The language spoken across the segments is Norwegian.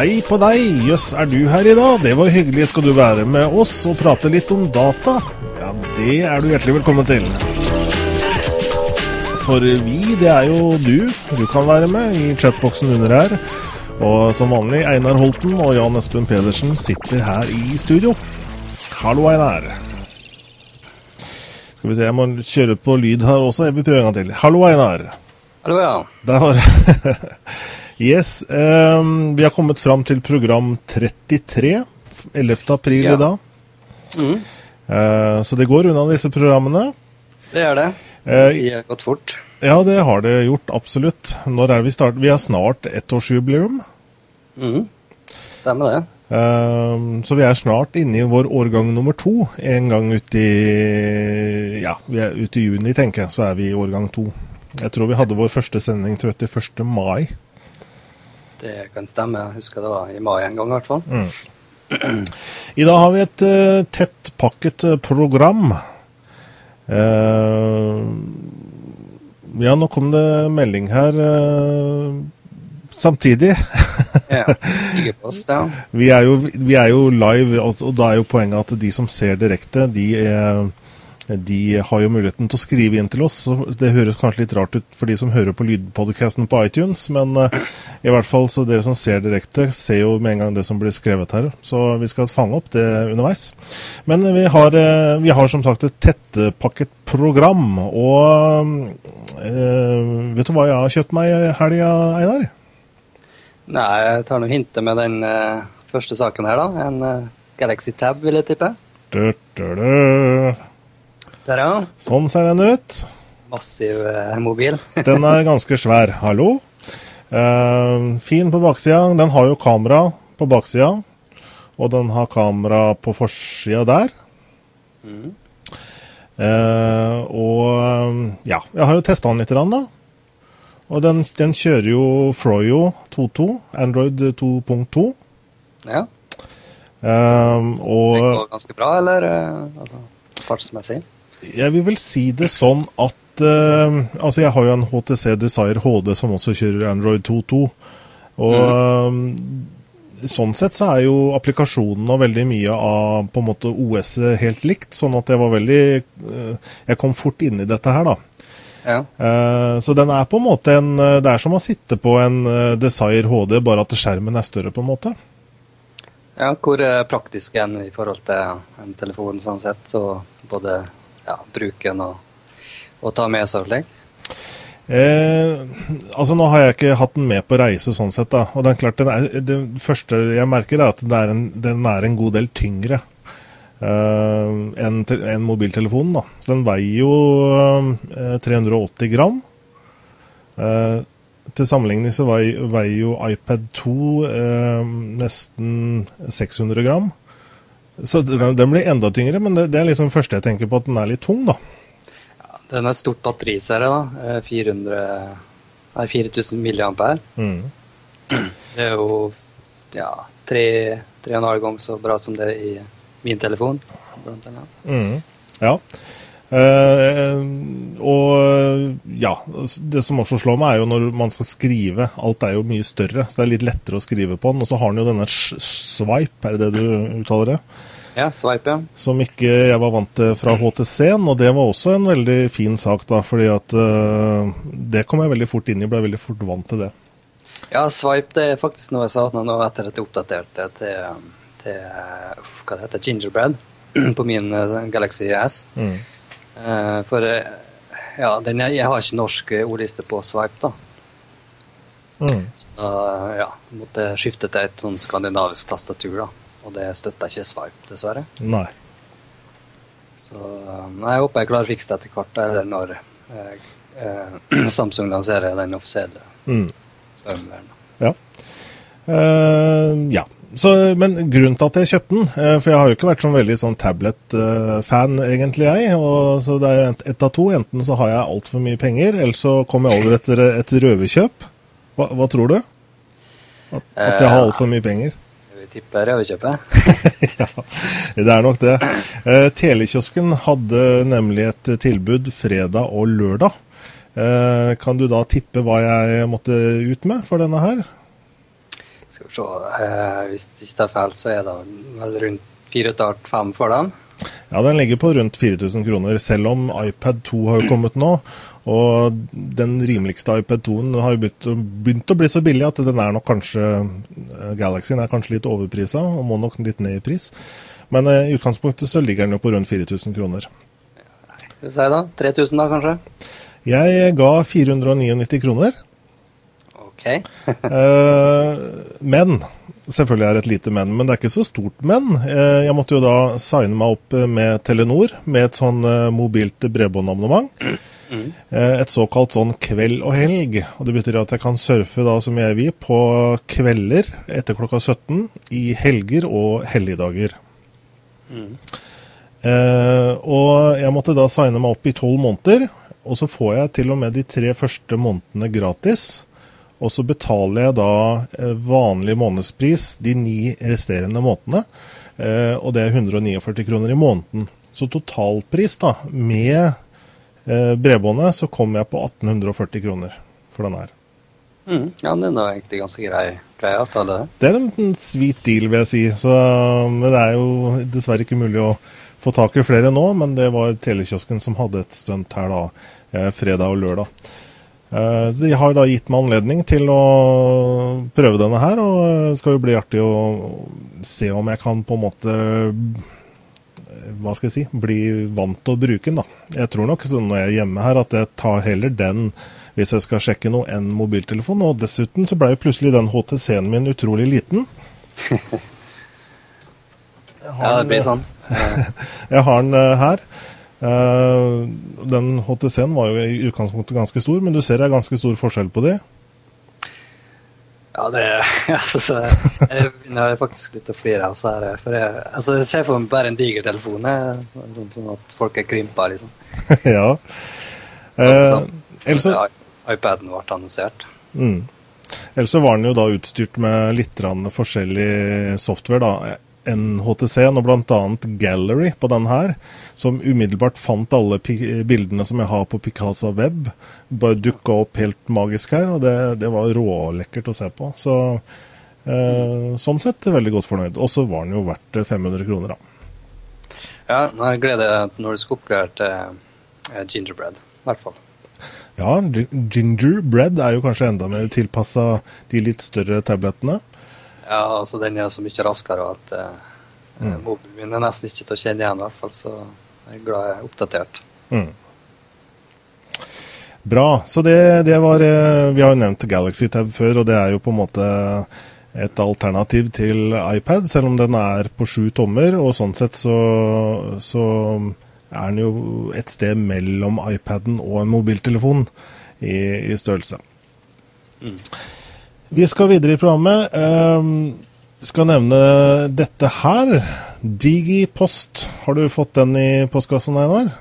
hei på deg. Jøss, er du her i dag? Det var hyggelig. Skal du være med oss og prate litt om data? Ja, det er du hjertelig velkommen til. For vi, det er jo du. Du kan være med i chatboksen under her. Og som vanlig, Einar Holten og Jan Espen Pedersen sitter her i studio. Hallo, Einar. Skal vi se, jeg må kjøre på lyd her også. Jeg vil prøve en gang til. Hallo, Einar. Hallo, ja. Der var Yes. Um, vi har kommet fram til program 33. 11. april Ja. i dag. Mm, Uh, så det går unna disse programmene. det gjør det. Eh, Tida har gått fort. Ja, det har det gjort, absolutt. Når er vi starter? Vi har snart ettårsjubileum. Mm, stemmer det. Um, så vi er snart inne i vår årgang nummer to. En gang ute i Ja, vi er ute i juni, tenker jeg, så er vi i årgang to. Jeg tror vi hadde vår første sending 31. mai. Det kan stemme. Jeg husker det var i mai en gang, i hvert fall. I dag har vi et uh, tettpakket eh, program. Uh, ja, nå kom det melding her Uh, samtidig. Ja. Digerpost, ja. Vi er, jo, vi er jo live, og, og da er jo poenget at de som ser direkte, de, er, de har jo muligheten til å skrive inn til oss. Det høres kanskje litt rart ut for de som hører på lydpodcasten på iTunes, men eh, i hvert fall så dere som ser direkte, ser jo med en gang det som blir skrevet her. Så vi skal fange opp det underveis. Men vi har, eh, vi har som sagt et tettpakket program, og øh, vet du hva jeg har kjøpt meg i helga, Einar? Nei, jeg tar nå hintet med den øh, første saken her, da. En øh, Galaxy Tab, vil jeg tippe. Du, du, du. Der, ja. Sånn ser den ut. Massiv eh, mobil. Den er ganske svær. Hallo. Eh, fin på baksida. Den har jo kamera på baksida. Og den har kamera på forsida der. Mm. Eh, og ja, jeg har jo testa den litt, da. Og den, den kjører jo Froyo 2.2, Android 2.2. Ja. Eh, Det og går ganske bra, eller? eh, Altså, fartsmessig? Jeg vil vel si det sånn at uh, Altså, jeg har jo en HTC Desire HD som også kjører Android 2.2. Og eh, sånn sett så er jo applikasjonen og veldig mye av på en måte OS helt likt. Sånn at jeg var veldig eh, Jeg kom fort inn i dette her, da. Ja. Så den er på en måte en Det er som å sitte på en Desire HD, bare at skjermen er større, på en måte. ja. Hvor er praktisk en i forhold til en telefon, sånn sett? Så både ja, bruke den og, og ta med seg og? Eh, altså Nå har jeg ikke hatt den med på reise, sånn sett. da, og Det er klart, er, det første jeg merker, er at er en, den er en god del tyngre eh, enn en mobiltelefonen. da, så Den veier jo eh, 380 gram. Eh, til sammenligning så veier, veier jo iPad 2 eh, nesten 600 gram. Så den, den blir enda tyngre, men det, det er liksom første jeg tenker på, at den er litt tung. da. Ja, den er et stort batteriserie, da. Eh, 400, nei, 4000 milliampere. Mm. Det er jo ja, tre, tre og en halv gang så bra som det i min telefon. Blant annet. Mm, ja. Uh, og ja, det som også slår meg, er jo når man skal skrive. Alt er jo mye større, så det er litt lettere å skrive på den. Og så har den jo denne swipe, er det det du uttaler det? Ja, Sveip, ja. Som ikke jeg var vant til fra HTC-en, og det var også en veldig fin sak, da. fordi at uh, det kom jeg veldig fort inn i, ble veldig fort vant til det. Ja, swipe det er faktisk noe jeg savner nå etter at jeg oppdaterte til, til uff, hva det heter, Gingerbread på min eh, Galaxy S. Mm. Uh, for eh, ja, den, jeg har ikke norsk eh, ordliste på swipe, da. Mm. Så da ja, måtte skifte til et sånn skandinavisk tastatur, da. Og det støtter ikke swipe, dessverre. Nei. Så eh, nei, jeg håper jeg klarer å fikse det etter hvert, eller når eh, eh, Samsung lanserer den offisielle Mm. firmwaren. Ja. Uh, ja. Så, men grunnen til at jeg kjøpte den eh, For jeg har jo ikke vært sånn veldig sånn tablet-fan, egentlig, jeg. Og, så det er jo ett et av to. Enten så har jeg altfor mye penger, eller så kommer jeg over etter et røverkjøp. Hva, hva tror du? At, at jeg har altfor mye penger? Tipper røverkjøpet. ja, det er nok det. Eh, Telekiosken hadde nemlig et tilbud fredag og lørdag. Eh, kan du da tippe hva jeg måtte ut med for denne her? Skal vi se eh, Hvis det ikke er feil, så er det vel rundt 4,5 for dem. Ja, den ligger på rundt 4000 kroner, selv om iPad 2 har kommet nå. Og den rimeligste iPad 2-en har jo begynt, begynt, å bli så billig at den er nok kanskje eh, Galaxyen er kanskje litt overprisa og må nok litt ned i pris. Men uh, i utgangspunktet så ligger den jo på rundt 4000 kroner. Skal vi si da? 3000 da, kanskje? Jeg ga 499 kroner. Ok. eh, men Selvfølgelig er det et lite men, men det er ikke så stort men. Uh, jeg måtte jo da signe meg opp med Telenor med et sånn mobilt bredbåndabonnement. Mm. Et såkalt sånn kveld og helg. og Det betyr at jeg kan surfe da som jeg vil på kvelder etter klokka 17 i helger og helligdager. Mm. Eh, og jeg måtte da signe meg opp i tolv måneder, og så får jeg til og med de tre første månedene gratis. Og så betaler jeg da eh, vanlig månedspris de ni resterende månedene. Eh, og det er 149 kroner i måneden. Så totalpris da, med bredbåndet, så kom jeg på 1840 kroner for den her. Mm, ja, den er egentlig ganske grei, grei avtale. Det er en sweet deal, vil jeg si. Så, men det er jo dessverre ikke mulig å få tak i flere nå. Men det var telekiosken som hadde et stunt her da, eh, fredag og lørdag. Eh, de har da gitt meg anledning til å prøve denne her, og det skal jo bli artig å se om jeg kan på en måte hva skal jeg si, bli vant til å bruke den. da. Jeg tror nok så når jeg er hjemme her at jeg tar heller den hvis jeg skal sjekke noe enn mobiltelefon. Og dessuten så ble jo plutselig den HTC-en min utrolig liten. ja, det blir sånn. jeg har den uh, her. Uh, den HTC-en var jo i utgangspunktet ganske stor, men du ser det er ganske stor forskjell på de. Ja, det altså, Jeg begynner faktisk litt å flire Altså, her. For jeg, altså, jeg ser for meg bare en diger telefon, sånn, sånn, at folk er krympa, liksom. ja. Uh, Ellers så iPaden ble annonsert. Mm. Ellers så var den jo da utstyrt med litt forskjellig software. da, NHTC og bl.a. Gallery på den her, som umiddelbart fant alle bildene som jeg har på Picasa Web. Bare dukka opp helt magisk her, og det, det var rålekkert å se på. Så eh, sånn sett veldig godt fornøyd. Og så var den jo verdt 500 kroner, da. Ja, jeg gleder meg når du skal oppgradere til gingerbread, i hvert fall. Ja, gingerbread er jo kanskje enda mer tilpassa de litt større tablettene. Ja, altså den er så mye raskere at uh, mm. mobilen min er nesten ikke til å kjenne igjen, i hvert fall. Så jeg er glad jeg er oppdatert. Mm. Bra. Så det, det, var eh, Vi har jo nevnt Galaxy Tab før, og det er jo på en måte et alternativ til iPad, selv om den er på sju tommer. Og sånn sett så, så er den jo et sted mellom iPaden og en mobiltelefon i, i størrelse. Mm. Vi skal videre i programmet. Um, skal nevne dette her. Digipost. Har du fått den i postkassen, Einar?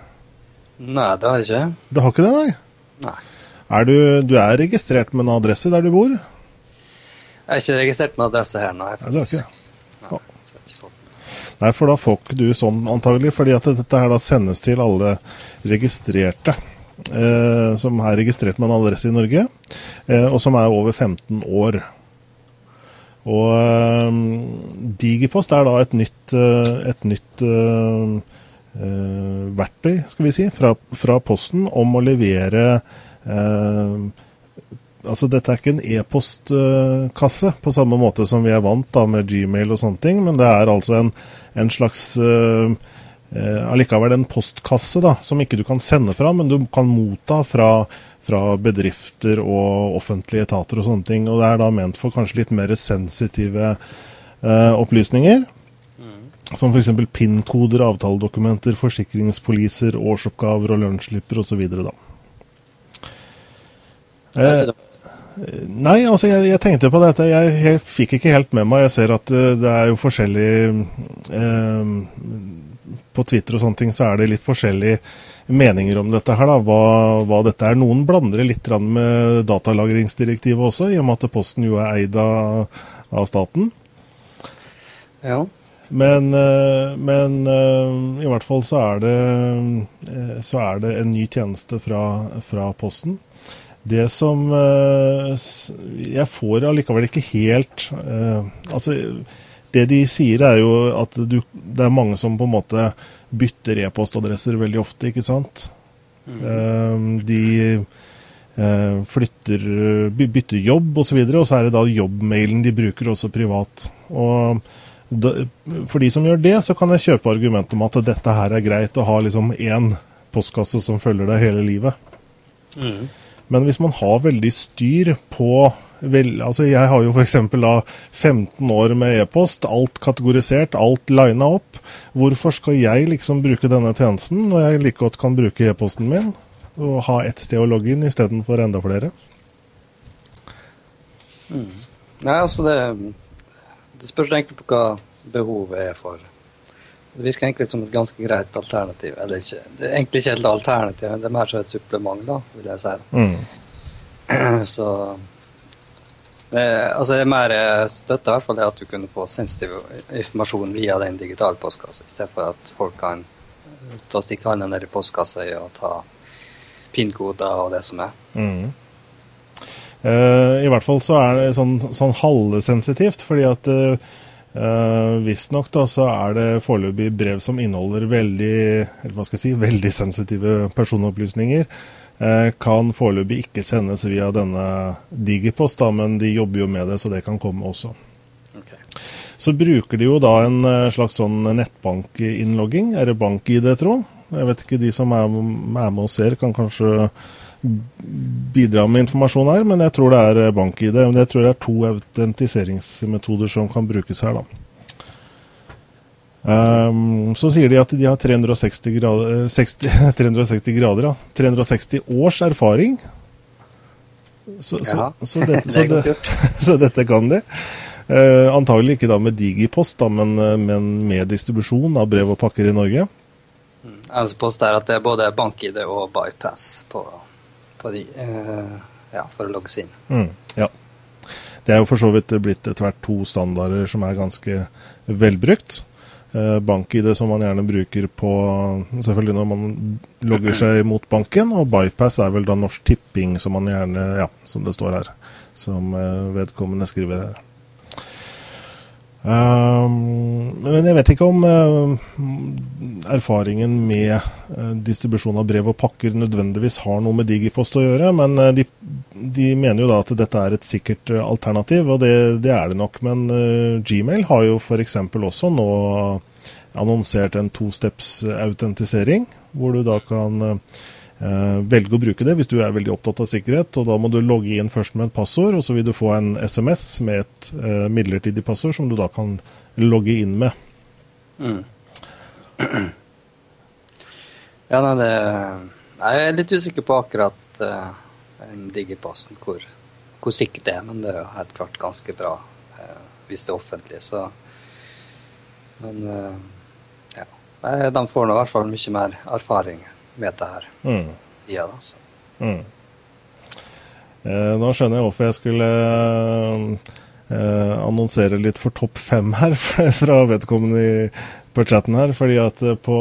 Nei, det har jeg ikke. Du har ikke det, nei? Nei. Er du, du, er registrert med en adresse der du bor? Jeg er ikke registrert med adresse her, nei. Faktisk. Nei, ikke? Nei, for da får ikke du sånn antagelig, fordi at dette her da sendes til alle registrerte. Eh, som er registrert med en adresse i Norge, eh, og som er over 15 år. Og eh, Digipost er da et nytt, eh, et nytt eh, eh, verktøy, skal vi si, fra, fra, Posten om å levere altså Dette er ikke en e-postkasse på samme måte som vi er vant da med Gmail og sånne ting, men det er altså en, en slags uh, allikevel en postkasse da, som ikke du kan sende fra, men du kan motta fra, fra, bedrifter og offentlige etater og sånne ting. Og det er da ment for kanskje litt mer sensitive eh, opplysninger. Mm. Som f.eks. PIN-koder, avtaledokumenter, forsikringspoliser, årsoppgaver og lønnsslipper osv. Eh, Nei, altså jeg, jeg, tenkte på dette. Jeg, jeg, fikk ikke helt med meg. Jeg ser at uh, det er jo forskjellig uh, På Twitter og sånne ting så er det litt forskjellige meninger om dette her, da. Hva, hva dette er. Noen blander det litt med datalagringsdirektivet også, i og med at Posten jo er eid av, av staten. Ja. Men, uh, men i hvert fall så er det, så er det en ny tjeneste fra, fra Posten Det som Jeg får allikevel ikke helt Altså, det de sier er jo at du, det er mange som på en måte bytter e-postadresser veldig ofte, ikke sant. Mm. De flytter, bytter jobb osv., og, så og så er det da jobbmailen de bruker også privat. Og for de som gjør det, så kan jeg kjøpe argumentet om at dette her er greit å ha liksom én postkasse som følger deg hele livet. Mm. Men hvis man har veldig styr på vel, altså Jeg har jo f.eks. da 15 år med e-post, alt kategorisert, alt lina opp. Hvorfor skal jeg liksom bruke denne tjenesten når jeg like godt kan bruke e-posten min og ha ett sted å logge inn istedenfor enda flere? Mm. Nei, altså det det spørs egentlig på hva behovet er for. Det virker egentlig som et ganske greit alternativ. Eller ikke, det er egentlig ikke et alternativ, det er mer som et supplement, da, vil jeg si. Mm. Så det, altså det er mer støtte i hvert fall det at du kunne få sensitiv informasjon via den digitale postkassa, istedenfor at folk kan ta stikke hånda ned i postkassa og ta PIN-koder og det som er. Mm. Uh, I hvert fall så er det sånn, sånn halvsensitivt, fordi at uh, visstnok da så er det foreløpig brev som inneholder veldig, eller hva skal jeg si, veldig sensitive personopplysninger. Uh, kan foreløpig ikke sendes via denne Digipost, da, men de jobber jo med det, så det kan komme også. Okay. Så bruker de jo da en slags sånn nettbankinnlogging. Er det bank-ID, tro? Jeg vet ikke, de som er, er med og ser, kan kanskje bidra med informasjon her, men jeg tror det er bank-ID. Jeg tror det er to autentiseringsmetoder som kan brukes her, da. Um, så sier de at de har 360 grader, 60, 360 grader ja. 360 års erfaring. Så, ja, så, så, dette, så, det, så, dette kan de. Uh, antagelig ikke da med Digipost, da, men, men, med distribusjon av brev og pakker i Norge. Mm. Altså post er at det er både bank-ID og bypass på de, uh, ja, for å logge seg inn. Mm, ja. Det er jo for så vidt blitt etter hvert to standarder som er ganske velbrukt. Eh, BankID som man gjerne bruker på selvfølgelig når man logger seg mot banken, og Bypass er vel da Norsk Tipping som man gjerne, ja, som det står her, som eh, vedkommende skriver her. Um, men jeg vet ikke om uh, erfaringen med uh, distribusjon av brev og pakker nødvendigvis har noe med Digipost å gjøre, men uh, de, de, mener jo da at dette er et sikkert alternativ, og det, det, er det nok. Men Gmail har jo f.eks. også nå annonsert en tosteps autentisering, hvor du da kan velge å bruke det hvis du er veldig opptatt av sikkerhet. og Da må du logge inn først med et passord, og så vil du få en SMS med et uh, midlertidig passord som du da kan logge inn med. Mm. Ja, nei, det, Jeg er litt usikker på akkurat uh, digipassen, hvor, hvor sikkert det er. Men det er jo helt klart ganske bra hvis det er offentlig, så Men ja. de får nå i hvert fall mye mer erfaring med det her. Mm. Ja, altså. mm. eh, nå skjønner jeg hvorfor jeg skulle eh, annonsere litt for topp fem her fra vedkommende i, på chatten her. fordi at eh, på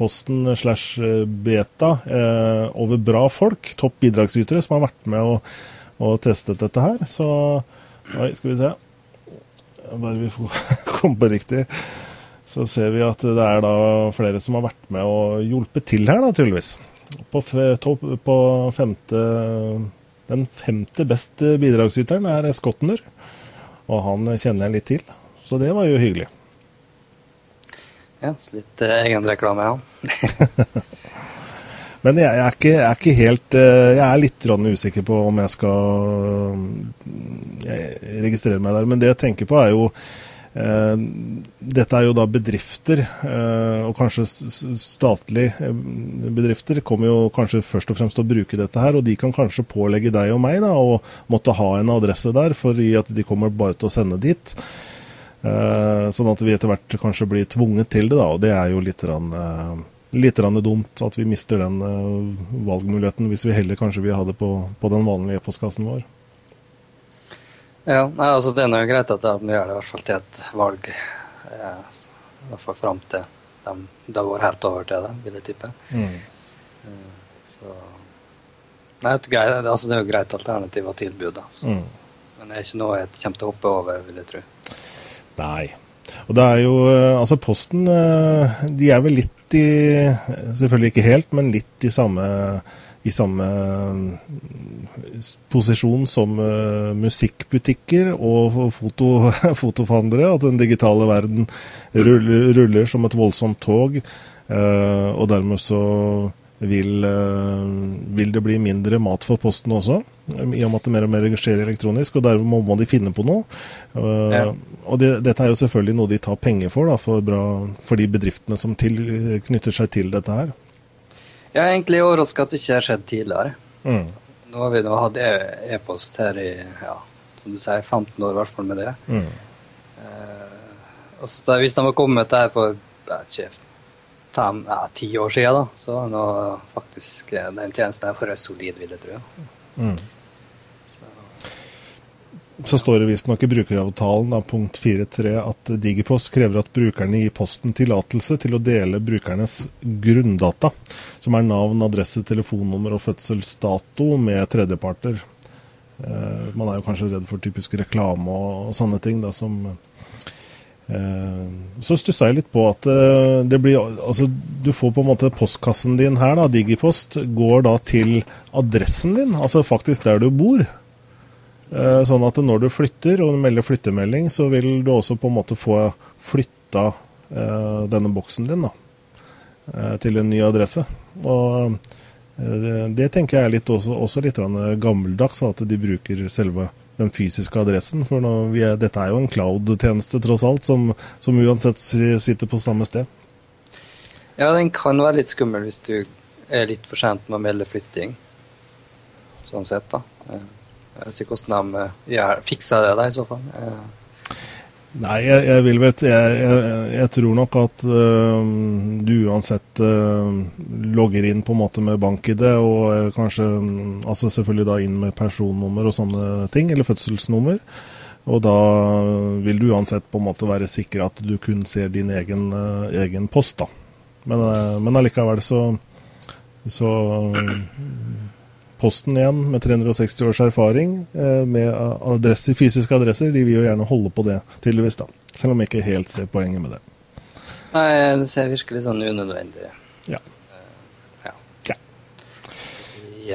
posten slash beta eh, over bra folk, topp bidragsytere, som har vært med og, og testet dette her. Så Oi, skal vi se. Bare vi får komme på riktig så ser vi at det er da flere som har vært med og hjulpet til her, da, tydeligvis. På, på femte, den femte beste bidragsyteren er Skotner, og han kjenner jeg litt til. Så det var jo hyggelig. Ja, så litt uh, egenreklame, ja. Men jeg, jeg, er ikke, jeg, er ikke, helt eh, Jeg er litt usikker på om jeg skal jeg registrere meg der. Men det jeg tenker på, er jo Eh, dette er jo da bedrifter, eh, og kanskje statlige eh, bedrifter kommer jo kanskje først og fremst til å bruke dette her, og de kan kanskje pålegge deg og meg da, å måtte ha en adresse der, fordi at de kommer bare til å sende dit. Sånn at vi etter hvert kanskje blir tvunget til det, da, og det er jo litt, rann, litt rann dumt at vi mister den valgmuligheten, hvis vi heller kanskje vil ha det på, på den vanlige e-postkassen vår. Ja, nei, altså Det er noe greit at de gjør det i hvert fall til et valg. Eh, I hvert fall fram til de, det går helt over til det, vil jeg tippe. Mm. Eh, så Nei, det, greit, altså, det er jo greit alternativ å tilby, da. Så. Mm. Men det er ikke noe jeg kommer til å hoppe over, vil jeg tro. Nei. Og det er jo eh, Altså, Posten eh, de er vel litt i Selvfølgelig ikke helt, men litt i samme i samme mm, posisjon som uh, musikkbutikker og foto, fotoforhandlere. At den digitale verden ruller, ruller som et voldsomt tog. Uh, og dermed så vil, vil, det bli mindre mat for Posten også, i og med at det mer og mer skjer elektronisk. og Dermed må, må de finne på noe. Ja. Og det, Dette er jo selvfølgelig noe de tar penger for, da, for, bra, for de bedriftene som til, knytter seg til dette her. Jeg er egentlig overraska at det ikke har skjedd tidligere. Mm. Altså, nå har vi nå hatt e- e-post her i ja, som du sier, 15 år, i hvert fall med det. Mm. Eh, altså, hvis de har kommet der for ikke, fem, ja, ti år siden, da, så nå faktisk den tjenesten her vært solid, vil jeg tro. Mm. Så står det visstnok i brukeravtalen av punkt 4.3 at Digipost krever at brukerne gir Posten tillatelse til å dele brukernes grunndata, som er navn, adresse, telefonnummer og fødselsdato, med tredjeparter. Eh, man er jo kanskje redd for typisk reklame og, og sånne ting. Da, som, eh, så stussa jeg litt på at eh, det blir Altså, du får på en måte postkassen din her, da, Digipost, går da til adressen din, altså faktisk der du bor. Eh, sånn at når du flytter og melder flyttemelding, så vil du også på en måte få flytta eh, denne boksen din da, eh, til en ny adresse. Og det, tenker jeg er litt også, også, litt gammeldags, at de bruker selve den fysiske adressen. For er, dette er jo en cloud-tjeneste, tross alt, som, som, uansett sitter på samme sted. Ja, den kan være litt skummel hvis du er litt for sent med å melde flytting. Sånn sett, da. Jeg vet ikke hvordan de gjør, fikser det, da, i så fall. Eh. Nei, jeg, jeg vil vet jeg, jeg, jeg, tror nok at øh, du uansett øh, logger inn på en måte med bank-ID, og kanskje altså selvfølgelig da inn med personnummer og sånne ting, eller fødselsnummer. Og da vil du uansett på en måte være sikker at du kun ser din egen, egen post, da. Men, men allikevel så, så Posten igjen, med 360 års erfaring eh, med adresser, fysiske adresser, de vil jo gjerne holde på det, tydeligvis. da. Selv om jeg ikke helt ser poenget med det. Nei, det ser virkelig sånn unødvendig Ja. Uh, ja. ja.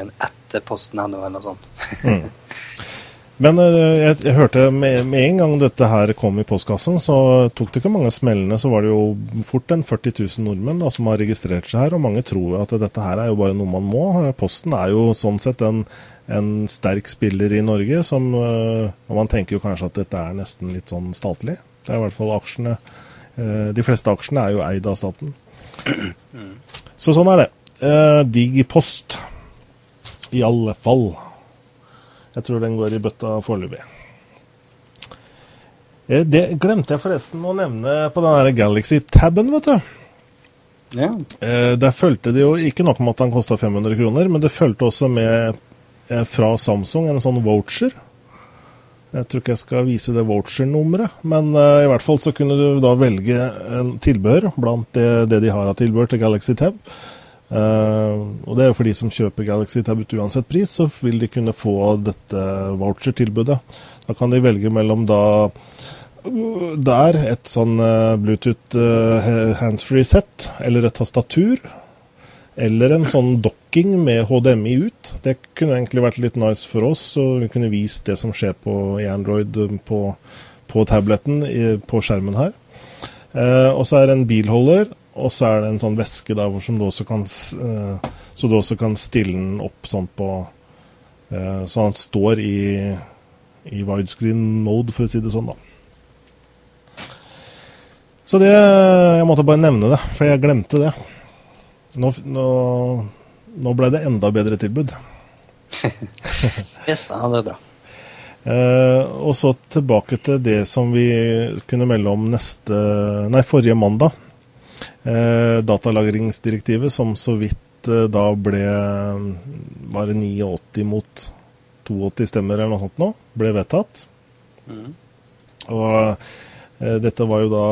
En etter posten ennå, eller noe sånt. mm. Men eh, jeg, jeg, hørte med, med, en gang dette her kom i postkassen, så tok det ikke mange smellene. Så var det jo fort en 40 000 nordmenn da, som har registrert seg her. Og mange tror at dette her er jo bare noe man må. Posten er jo sånn sett en, en sterk spiller i Norge. Som, eh, og man tenker jo kanskje at dette er nesten litt sånn statlig. Det er i hvert fall aksjene. Eh, de fleste aksjene er jo eid av staten. Så sånn er det. Digipost. I alle fall. Jeg tror den går i bøtta foreløpig. Eh, det glemte jeg forresten å nevne på den Galaxy-taben, vet du. Ja. Eh, der fulgte det jo ikke nok med at den kosta 500 kroner, men det fulgte også med eh, fra Samsung en sånn voucher. Jeg tror ikke jeg skal vise det voucher-nummeret, men i hvert fall så kunne du da velge en tilbehør blant det, det de har av tilbehør til Galaxy Tab. Uh, og det er jo for de som kjøper Galaxy Tab uansett pris, så vil de kunne få dette voucher-tilbudet. Da kan de velge mellom da der et sånn uh, Bluetooth uh, handsfree set, eller et tastatur. Eller en sånn dokking med HDMI ut. Det kunne egentlig vært litt nice for oss, så vi kunne vist det som skjer på, Android på, på tableten i, på skjermen her. og så er det en bilholder og så er det en sånn væske der hvor som du også kan, uh, så du også kan stille den opp sånn på uh, Så han står i, i widescreen mode, for å si det sånn, da. Så det Jeg måtte bare nevne det, for jeg glemte det. Nå, nå, nå ble det enda bedre tilbud. yes, ja, det er bra. Uh, og så tilbake til det som vi kunne melde om neste Nei, forrige mandag eh, datalagringsdirektivet, som så vidt eh, da ble Var det 89 mot 82 stemmer eller noe sånt nå, ble vedtatt. Mm. Og eh, dette var jo da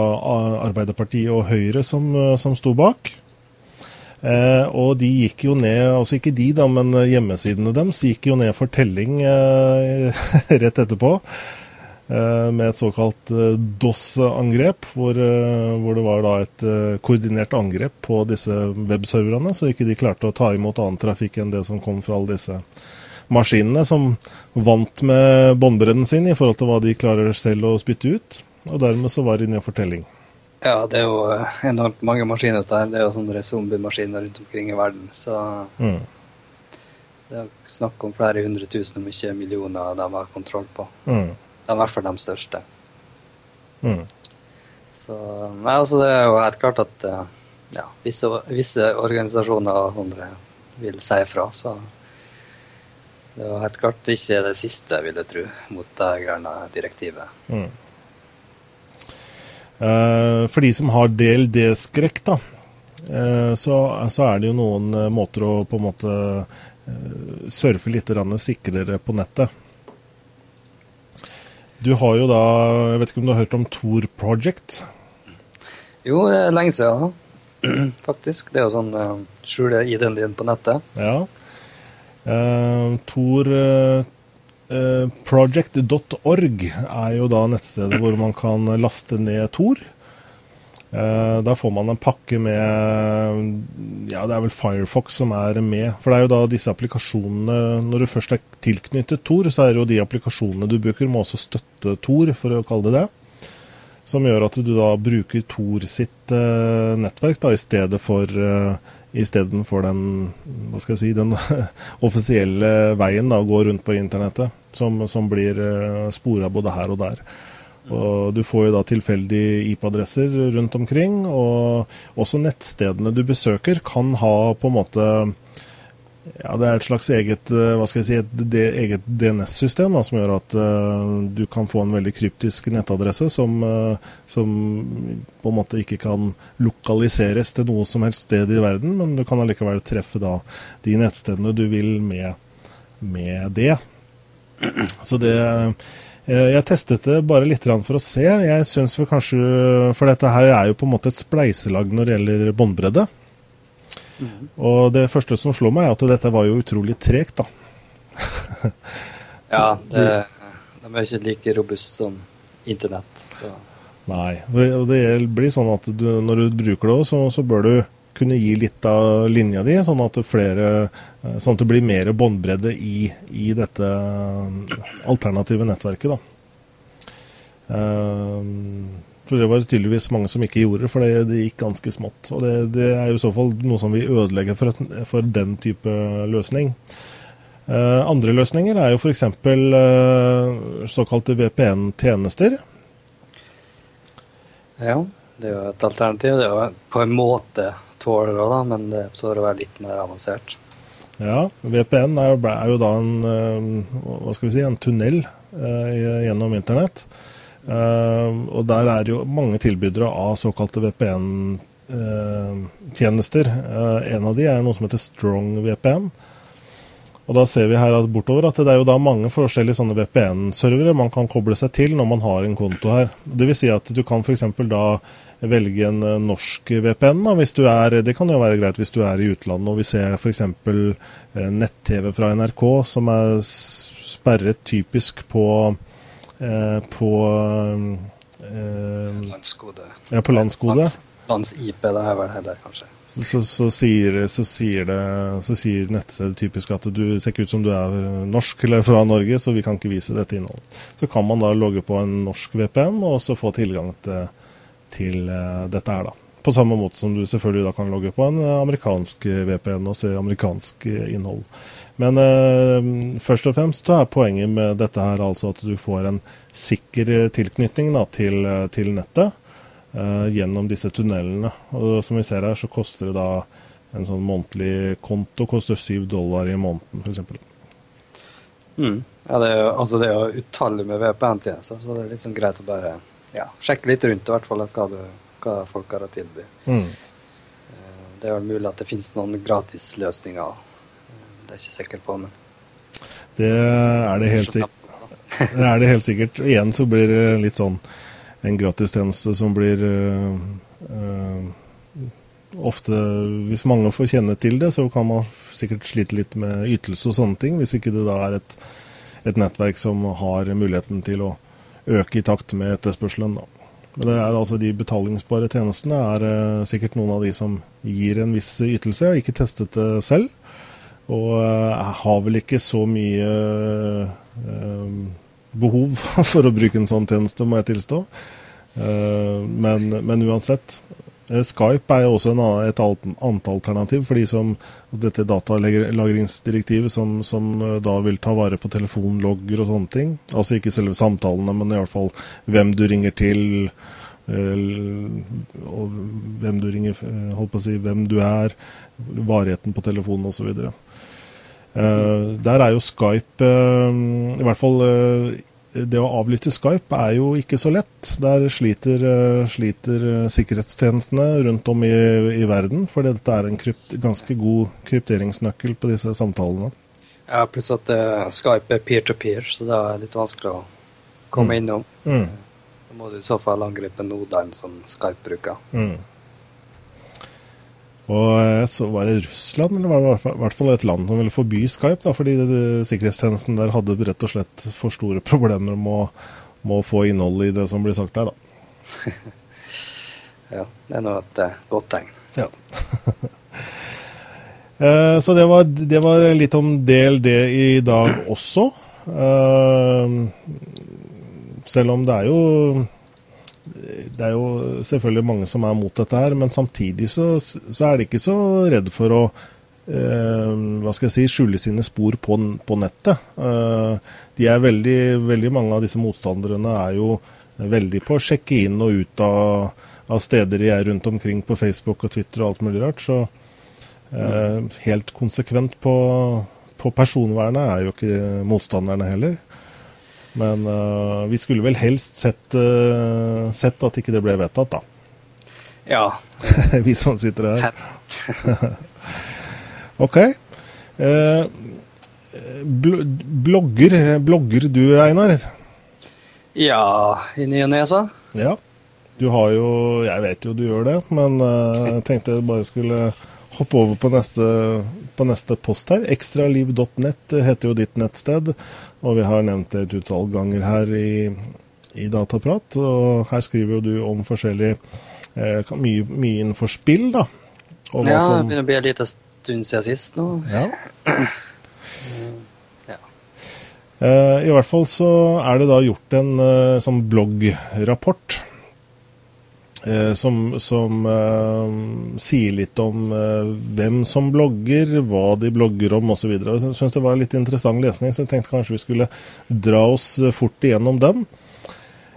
Arbeiderpartiet og Høyre som, eh, som sto bak. Eh, og de gikk jo ned, altså ikke de da, men hjemmesidene deres gikk jo ned for telling eh, rett etterpå. Eh, med et såkalt eh, DOS-angrep, hvor, eh, hvor, det var da et koordinert angrep på disse webserverne, så ikke de klarte å ta imot annen trafikk enn det som kom fra alle disse maskinene, som vant med båndbredden sin i forhold til hva de klarer selv å spytte ut. Og dermed så var det inne i fortelling. Ja, det er jo enormt mange maskiner der. Det er jo sånne zombiemaskiner rundt omkring i verden. Så mm. det er snakk om flere hundre tusen, om ikke millioner, de har kontroll på. Mm. I hvert fall de største. Mm. Så nei, altså det er jo helt klart at eh, ja, visse, visse organisasjoner og sånne vil si ifra. Så det er jo helt klart ikke det siste, vil jeg tro, mot det grønne direktivet. Mm. Eh, for de som har DLD-skrekk, da, eh, så, så, er det jo noen eh, måter å på en måte surfe litt sikrere på nettet. Du har jo da Jeg vet ikke om du har hørt om Tor Project? Jo, det er lenge siden, faktisk. Det er jo sånn uh, skjule ID-en din på nettet. Ja. Uh, Tor uh, Eh, project.org er jo da nettstedet hvor man kan laste ned Tor. Eh, da får man en pakke med Ja, det er vel Firefox som er med. For det er jo da disse applikasjonene Når du først er tilknyttet Tor, så er det jo de applikasjonene du bruker, må også støtte Tor, for å kalle det det. Som gjør at du da bruker Tor sitt uh, nettverk da, i stedet for uh, istedenfor den hva skal jeg si, den offisielle veien da, å gå rundt på internettet, som, som blir uh, spora både her og der. Og Du får jo da tilfeldige IP-adresser rundt omkring, og også nettstedene du besøker kan ha på en måte ja, det er et slags eget eh, hva skal jeg si, et eget DNS-system som gjør at uh, du kan få en veldig kryptisk nettadresse som, uh, som, på en måte ikke kan lokaliseres til noe som helst sted i verden, men du kan allikevel treffe da de nettstedene du vil med, med det. Så det jeg testet det bare litt for å se. Jeg synes vel kanskje, For dette her er jo på en måte et spleiselag når det gjelder båndbredde. Mm. Og det første som slår meg, er at dette var jo utrolig tregt, da. ja, det, de er ikke like robust som internett. Så. Nei, og det blir sånn at du, når du bruker det, så, så bør du kunne gi litt av linja di, sånn at, flere, eh, sånn at det blir mer båndbredde i, i, dette alternative nettverket. Uh, for det var tydeligvis mange som ikke gjorde for det, gikk ganske smått. Og det, det, er jo i så fall noe som vil ødelegge for, for den type løsning. Andre løsninger er jo f.eks. Uh, såkalte VPN-tjenester. Ja, det er jo et alternativ. Det er jo på en måte tåler òg, men det tåler å være litt mer avansert. Ja, VPN er, jo da en, uh, hva skal vi si, en tunnel uh, gjennom internett. Uh, og der er jo mange tilbydere av såkalte VPN-tjenester. En av de er noe som heter Strong VPN. Og da ser vi her at bortover at det er jo da mange forskjellige sånne VPN-servere man kan koble seg til når man har en konto her. Vil si at du kan f.eks. da velge en eh, norsk VPN. Da, hvis du er, det kan jo være greit hvis du er i utlandet og vi ser f.eks. nett-TV fra NRK som er sperret typisk på Eh, på eh, Landskode. Ja, på landskode. Lands, Lands-IP, det er vel heller, kanskje. Så, så, så, sier, så, sier, det, så sier nettstedet typisk at du ser ikke ut som du er norsk eller fra Norge, så vi kan ikke vise dette innholdet. Så kan man da logge på en norsk VPN og så få tilgang til, til uh, dette her, da. På samme måte som du selvfølgelig da kan logge på en amerikansk VPN og se amerikansk innhold. Men eh, først og fremst så er poenget med dette her altså at du får en sikker eh, tilknytning da, til, eh, til, nettet eh, gjennom disse tunnelene. Og som vi ser her, så koster det da en sånn månedlig konto koster 7 dollar i måneden, f.eks. Mm. Ja, det er jo altså det med VPN-tjenester, så det er litt sånn greit å bare ja, sjekke litt rundt i hvert fall hva, du, hva folk har å tilby. Mm. Det er vel mulig at det finnes noen gratisløsninger det er jeg ikke sikker på, men Det er det helt sikkert. Det er det helt sikkert. Igjen så blir det litt sånn en gratistjeneste som blir uh, uh, ofte, hvis mange får kjenne til det, så kan man sikkert slite litt med ytelse og sånne ting, hvis ikke det da er et, et nettverk som har muligheten til å øke i takt med etterspørselen. Men det er altså de betalingsbare tjenestene er uh, sikkert noen av de som gir en viss ytelse. Jeg har ikke testet det selv, og uh, har vel ikke så mye uh, behov for å bruke en sånn tjeneste, må jeg tilstå. Men, men, uansett. Skype er jo også annen, et annet alternativ for de som dette datalagringsdirektivet som, som da vil ta vare på telefonlogger og sånne ting. Altså ikke selve samtalene, men i hvert fall hvem du ringer til, og hvem du ringer, holdt på å si, hvem du er, varigheten på telefonen osv. Uh, der er jo Skype, i hvert fall det å avlytte Skype er jo ikke så lett. Der sliter, sliter sikkerhetstjenestene rundt om i, i, verden, for dette er en krypt, ganske god krypteringsnøkkel på disse samtalene. Ja, pluss at Skype er peer-to-peer, -peer, så det er litt vanskelig å komme mm. innom. Mm. Da må du i så fall angripe nodene som Skype bruker. Mm. Og så var det Russland, eller var det i hvert fall et land som ville forby Skype, da, fordi det, sikkerhetstjenesten der hadde rett og slett for store problemer med å, med å få innhold i det som blir sagt der, da. ja, det er nå et uh, godt tegn. Ja. uh, så det var, det var, litt om DLD i dag også. Uh, selv om det er jo det er jo selvfølgelig mange som er mot dette her, men samtidig så, så er de ikke så redd for å eh, hva skal jeg si, skjule sine spor på, på nettet. Eh, de er veldig, veldig mange av disse motstanderne er jo veldig på å sjekke inn og ut av, av steder de er rundt omkring på Facebook og Twitter og alt mulig rart. Så eh, helt konsekvent på, på personvernet er jo ikke motstanderne heller. Men uh, vi skulle vel helst sett, uh, sett, at ikke det ble vedtatt, da. Ja. vi som sitter her. OK. Uh, blogger, blogger du, Einar? Ja, i ny og ne, så. Ja. Du har jo Jeg vet jo du gjør det, men jeg tenkte jeg bare skulle hoppe over på neste, på neste post her. Ekstraliv.nett heter jo ditt nettsted, og vi har nevnt det et utvalg ganger her i, i Dataprat. Og her skriver jo du om forskjellig eh, mye, mye, innenfor spill, da. ja, som, det begynner å bli en liten stund siden sist nå. Ja. Eh, I hvert fall så er det da gjort en sånn bloggrapport Eh, som, som uh, sier litt om uh, hvem som blogger, hva de blogger om osv. Jeg syns det var litt interessant lesning, så jeg tenkte kanskje vi skulle dra oss fort igjennom den.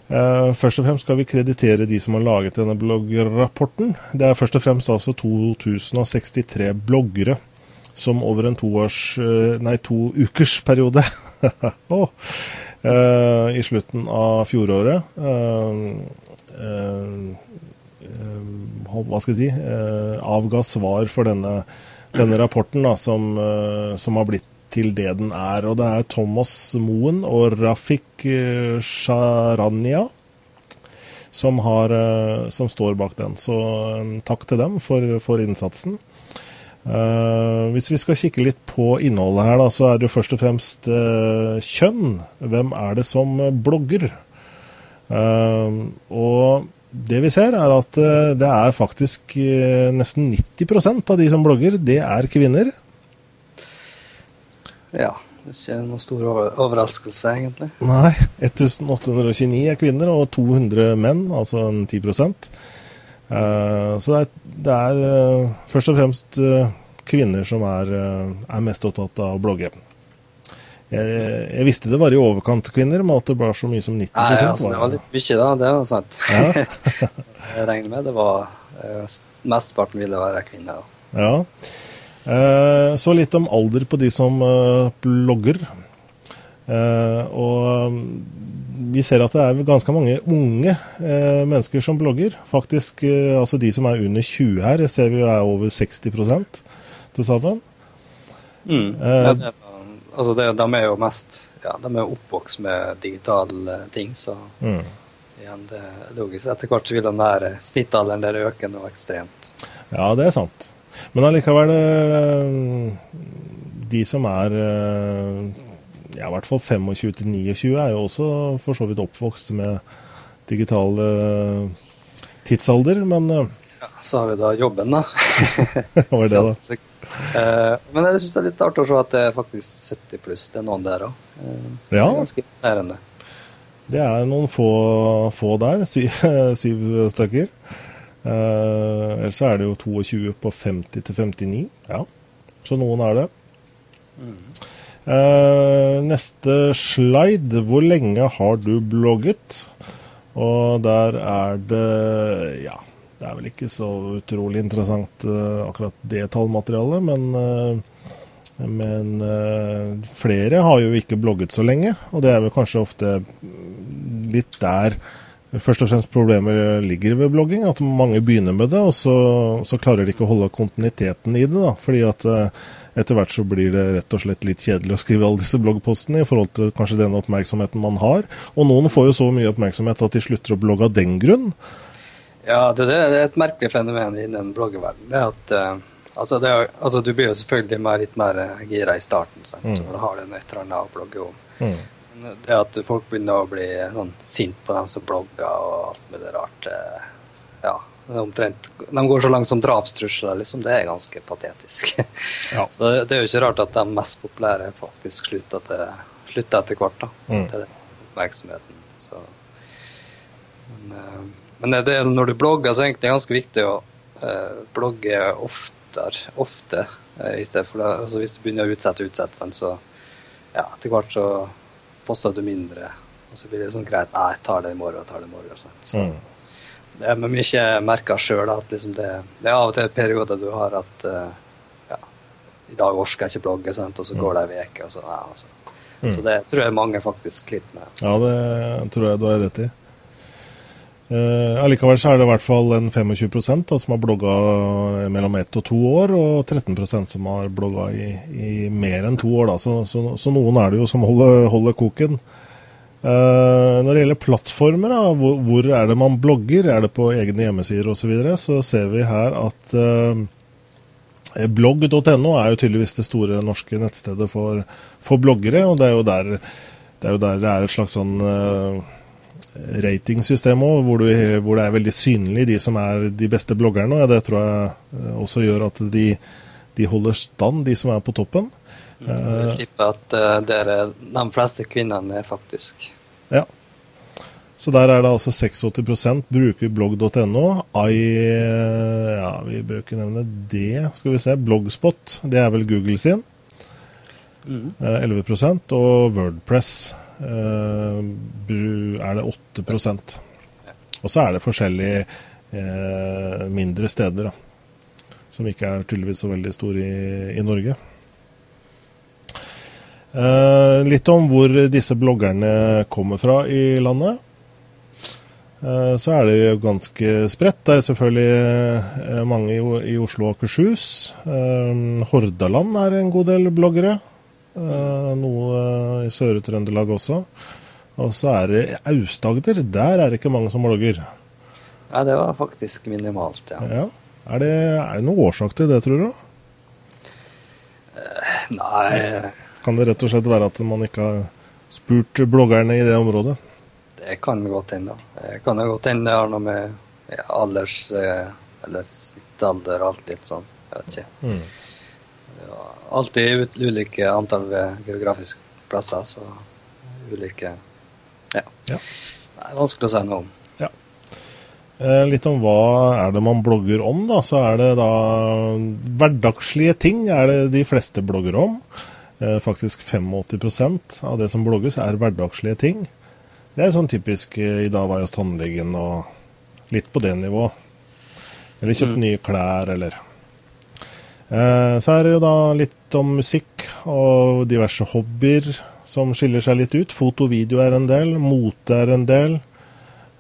Uh, først og fremst skal vi kreditere de som har laget denne bloggrapporten. Det er først og fremst altså 2063 bloggere som over en toårs, nei, to ukers periode oh, i slutten av fjoråret Eh, hva skal jeg si, eh, avga svar for denne, denne rapporten, da, som, eh, som, har blitt til det den er. Og det er Thomas Moen og Rafik Sharania som, har, som står bak den. Så takk til dem for, for innsatsen. Uh, hvis vi skal kikke litt på innholdet her, da, så er det jo først og fremst uh, kjønn. Hvem er det som blogger? Uh, og det vi ser, er at eh, det er faktisk eh, nesten 90% av de som blogger, det er kvinner. Ja. Det er ikke noen stor overraskelse, egentlig. Nei. 1829 er kvinner og 200 menn, altså 10 uh, eh, Så det er, det er uh, først og fremst kvinner som er, er, mest opptatt av å blogge. Jeg, jeg, visste det var i overkant kvinner, men at det var så mye som 90% Nei, altså, Det var litt mye, da. Det var sant. Ja. jeg regner med det var eh, Mesteparten ville være kvinner. Ja. Eh, så litt om alder på de som eh, blogger. Og vi ser at det er ganske mange unge mennesker som blogger. Faktisk, altså De som er under 20 her, ser vi er over 60 til sammen. Mm. Ja, det er altså det, de er jo mest ja, de er oppvokst med digitale ting, så mm. igjen, det er logisk. Etter hvert vil den der snittalderen der øke noe ekstremt. Ja, det er sant. Men allikevel eh, De som er eh, ja, i hvert fall 25 til 29, er jo også for så vidt oppvokst med digital eh, tidsalder, men ja, Så har vi da jobben, da. Hva er det, da? Men jeg syns det er litt artig å se at det er faktisk 70 pluss. Det er noen der òg. Ja. Ganske imponerende. Det er noen få, få der. Syv, syv stykker. Uh, ellers er det jo 22 på 50 til 59. Ja, så noen er det. Mm. Uh, neste slide. Hvor lenge har du blogget? Og der er det Ja, det er vel ikke så utrolig interessant uh, akkurat det tallmaterialet, men, uh, men uh, flere har jo ikke blogget så lenge. Og det er vel kanskje ofte litt der først og fremst problemet ligger ved blogging. At mange begynner med det, og så, så klarer de ikke å holde kontinuiteten i det. da, fordi at etter hvert så blir det rett og slett litt kjedelig å skrive alle disse bloggpostene i forhold til kanskje den oppmerksomheten man har. Og noen får jo så mye oppmerksomhet at de slutter å blogge av den grunn. Ja, det, det er et merkelig fenomen innen bloggeverdenen. Det at uh, altså, det er, altså, Du blir jo selvfølgelig mer, litt mer gira i starten. Sant? Mm. Da har du et eller annet å blogge om. Mm. Det at folk begynner å bli sånn, sint på dem som blogger og alt mulig rart uh, Ja, omtrent De går så langt som drapstrusler, liksom. Det er ganske patetisk. Ja. så det, det, er jo ikke rart at de mest populære faktisk slutter, til, slutter etter hvert da, mm. til den oppmerksomheten. Så, men, uh, men det, når du blogger, så er det ganske viktig å eh, blogge oftere, ofte. Eh, i stedet for det, altså Hvis du begynner å utsette og utsette, så ja, etter hvert så poster du mindre. Og så blir det sånn greit Nei, jeg tar det i morgen, jeg tar det i morgen. Sånn. Så, mm. Det er mye merker sjøl at liksom det, det, er av og til perioder du har at uh, ja, i dag orker jeg ikke blogge, sant? og så går det ei uke, og så ja, altså. Mm. Så det tror jeg mange faktisk sliter med. Ja, det tror jeg du har rett i. Uh, allikevel så er det i hvert fall en 25 da, som har blogga mellom ett og to år, og 13% som har blogga i, i, mer enn to år. Da. Så, så, så, noen er det jo som holder, holder koken. Uh, når det gjelder plattformer, da, hvor, hvor, er det man blogger? Er det på egne hjemmesider osv.? Så, videre, så ser vi her at uh, blogg.no er jo tydeligvis det store norske nettstedet for, for bloggere. Og det er jo der det er, der det er et slags sånn uh, ratingsystem òg, hvor, hvor, det er veldig synlig de som er de beste bloggerne. og Det tror jeg eh, også gjør at de, de holder stand, de som er på toppen. Jeg vil tippe at det er de fleste kvinnene faktisk Ja. Så der er det altså 86% bruker blogg.no. I, ja, vi bør ikke nevne det. Skal vi se. Blogspot, det er vel Google sin. Mm. 11% og Wordpress Eh, er det 8% Og så er det forskjellige eh, mindre steder, da, som ikke er tydeligvis så veldig store i, i Norge. Eh, litt om hvor disse bloggerne kommer fra i landet. Så er det ganske spredt. Det er selvfølgelig mange i Oslo og Akershus. Hordaland er en god del bloggere. Eh, noe i Sør-Trøndelag også. Og så er det Aust-Agder. Der er det ikke mange som blogger. Ja, det var faktisk minimalt, ja. ja. Er, det, er det noen årsak til det, tror du? Uh, nei Kan det rett og slett være at man ikke har spurt bloggerne i det området? Det kan godt hende. Det kan godt hende det har noe med alders... Eh, eller snittalder og alt litt sånn. Jeg vet ikke. Mm alltid ulike antall geografiske plasser, så ulike Ja. ja. Det er vanskelig å si noe om. Ja. Eh, litt om hva er det man blogger om, da. Så er det da hverdagslige ting er det de fleste blogger om. Eh, faktisk 85% av det som blogges, er hverdagslige ting. Det er sånn typisk eh, 'i dag var jeg hos tannlegen' og litt på det nivået. Eller kjøpt mm. nye klær, eller Eh, så er det jo da litt om musikk og diverse hobbyer som skiller seg litt ut. Foto og video er en del, mote er en del.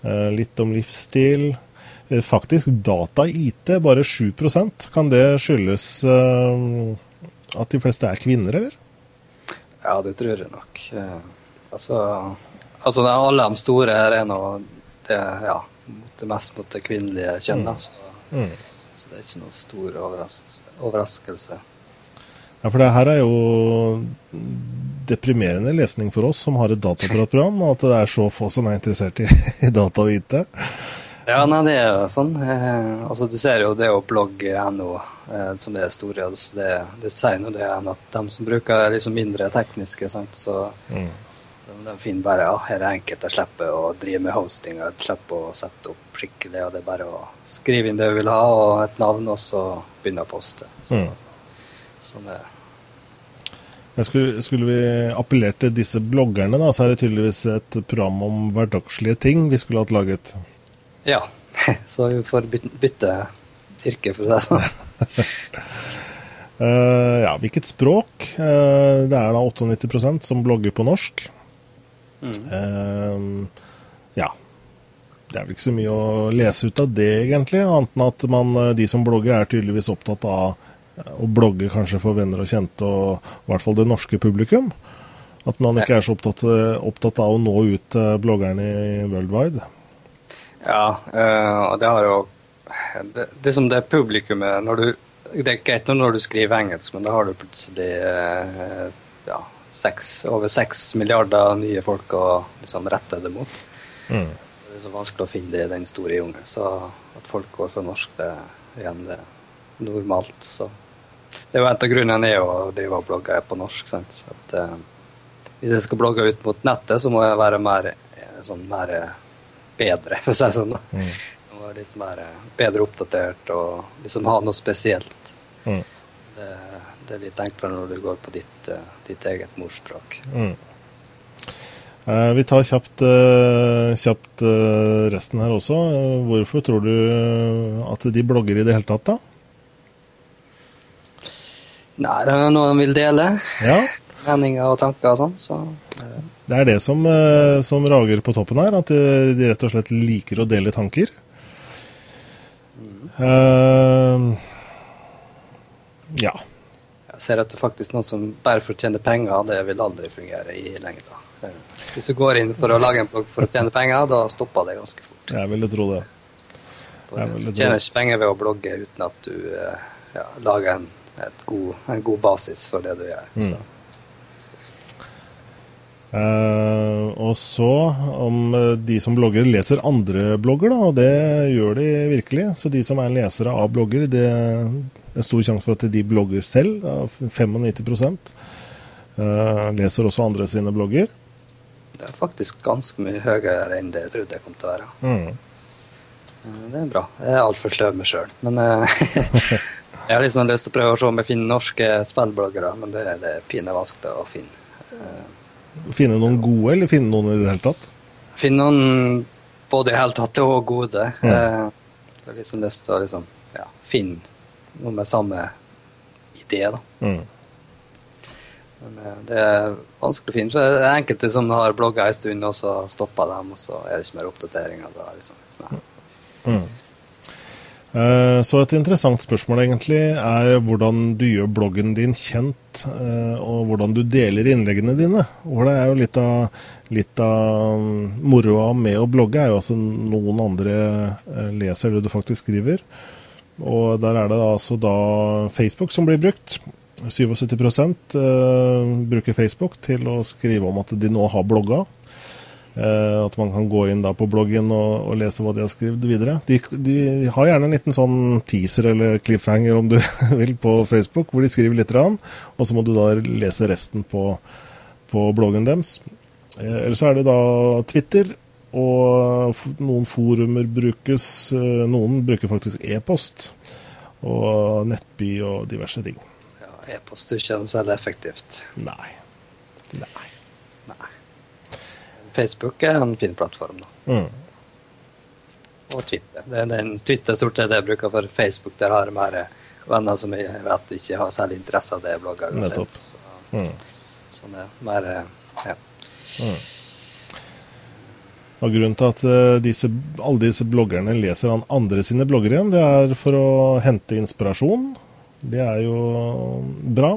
Eh, litt om livsstil. Eh, faktisk data IT, bare 7% Kan det skyldes at de fleste er kvinner, eller? Ja, det tror jeg nok. Altså, altså alle de store her er nå det, ja, det mest mot det kvinnelige kjønn. Mm. Mm. Så det er ikke noe stor overras overraskelse. Ja, for det her er jo deprimerende lesning for oss som har et dataapparatprogram, og at det er så få som er interessert i, i data og IT. Ja, nei, det er jo sånn. Eh, altså, du ser jo det å blogge.no eh, som er store. Altså, det, det sier nå det enn at de som bruker liksom mindre tekniske, sant, så Mm. De, finner bare ja, her er enkelt. Jeg slipper å drive med hosting, jeg slipper å sette opp skikkelig. og Det er bare å skrive inn det du vil ha, og et navn, og så begynne å poste. Så, Mm. sånn er det. skulle, skulle vi appellert til disse bloggerne, da, så er det tydeligvis et program om hverdagslige ting vi skulle hatt laget. Ja. Så vi får bytte yrke, for å si det sånn. uh, ja, hvilket språk? Uh, det er da 98% som blogger på norsk. Mm. Ja. Det er vel ikke så mye å lese ut av det, egentlig. Annet enn at man, eh, de som blogger, er tydeligvis opptatt av eh, å blogge kanskje for venner og kjente, og i hvert fall det norske publikum. At man ikke er så opptatt, eh, opptatt av å nå ut til bloggerne i worldwide. Ja, og det har jo det, det som det publikummet når du, Det er greit når du skriver engelsk, men da har du plutselig ja, seks, over seks milliarder nye folk å liksom rette det mot. Mm. Det er så vanskelig å finne det i den store jungelen. Så at folk går for norsk, det er igjen det er normalt. Så. Det er jo en av grunnene er å drive og blogge på norsk. Sant? Så at, eh, hvis jeg skal blogge ut mot nettet, så må jeg være mer, eh, sånn, mer eh, bedre, for å si det sånn. da. Mm. Jeg må være litt mer, eh, bedre oppdatert og liksom ha noe spesielt. Mm. Det, det er litt enklere når du går på ditt, eh, ditt eget morsspråk. Mm. Eh, vi tar kjapt, eh, kjapt eh, resten her også. Hvorfor tror du at de blogger i det hele tatt, da? Nei, det er noe de vil dele. Ja, Meninger og tanker og sånn. Så det er det som, som rager på toppen her. At de, rett og slett liker å dele tanker. Eh, ja. Jeg ser at det faktisk noen noe som bare for å tjene penger, det vil aldri fungere i lengda. Eh, Hvis du går inn for å lage en blogg for å tjene penger, da stopper det ganske fort. Jeg ville tro det. For jeg vil Du tjener ikke penger ved å blogge uten at du eh, ja, lager en, god, en god basis for det du gjør. Mm. Så. Uh, og så om de som blogger leser andre blogger, da, og det gjør de virkelig. Så de som er lesere av blogger, det er stor sjanse for at de blogger selv. 95 eh, leser også andre sine blogger. Det er faktisk ganske mye høyere enn det jeg trodde det kom til å være. Mm. Eh, Det er bra. Jeg er altfor sløv med sjøl. Men eh, jeg har liksom lyst til å prøve å se om jeg finner norske spillbloggere, men det, er det pine vanskelig å finne. Finne noen gode, eller finne noen i det hele tatt? Finne noen både i det hele tatt og gode. Mm. Jeg har liksom lyst til å liksom, ja, finne noe med samme idé, da. Mm. Men eh, det er vanskelig å finne. Så det er enkelte som har blogga en stund, og så stopper dem, og så er det ikke mer oppdateringer. Da, liksom. Nei. Mm. Eh, Så et interessant spørsmål egentlig er hvordan du gjør bloggen din kjent, eh, og hvordan du deler innleggene dine. Og det er jo litt av, litt av mm, moroa med å blogge, er jo at noen andre leser det du faktisk skriver. Og der er det altså da Facebook som blir brukt. 77 eh, bruker Facebook til å skrive om at de nå har blogga. Eh, at man kan gå inn da på bloggen og, og lese hva de har skrevet videre. De, de har gjerne en liten sånn teaser eller cliffhanger om du vil på Facebook, hvor de skriver litt, og så må du da lese resten på, på bloggen deres. Eh, eller så er det da Twitter, og noen forumer brukes. Eh, noen bruker faktisk e-post og nettby og diverse ting. Ja, E-post er ikke særlig effektivt. Nei. Nei. Nei. Facebook er en fin plattform, da. Mm. Og Twitter. Det er den Twitter stort sett jeg bruker for Facebook. Der har jeg mer venner som jeg vet ikke har særlig interesse av det jeg blogger. Nettopp. Så, Mm. sånn er mer ja. Og Grunnen til at eh, disse, alle disse bloggerne leser han andre sine blogger igjen, det er for å hente inspirasjon. Det er jo bra.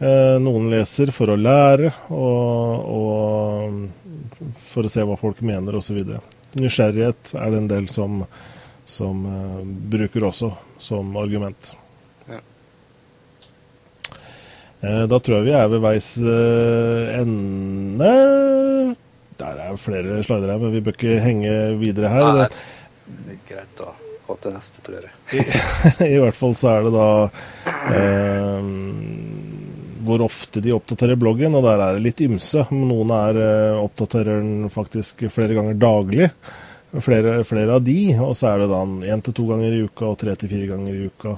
Eh, noen leser for å lære og, og for å se hva folk mener osv. nysgjerrighet er det en del som, som uh, bruker også som argument. Ja. Da tror jeg vi er ved veis ende. Nei, det er flere slider her, men vi bør ikke henge videre her. Nei, det er greit å gå til neste, tror jeg. I, hvert fall så er det da hvor ofte de oppdaterer bloggen, og der er det litt ymse. Noen er, oppdaterer den faktisk flere ganger daglig flere, flere, av de, og så er det da én til to ganger i uka og tre til fire ganger i uka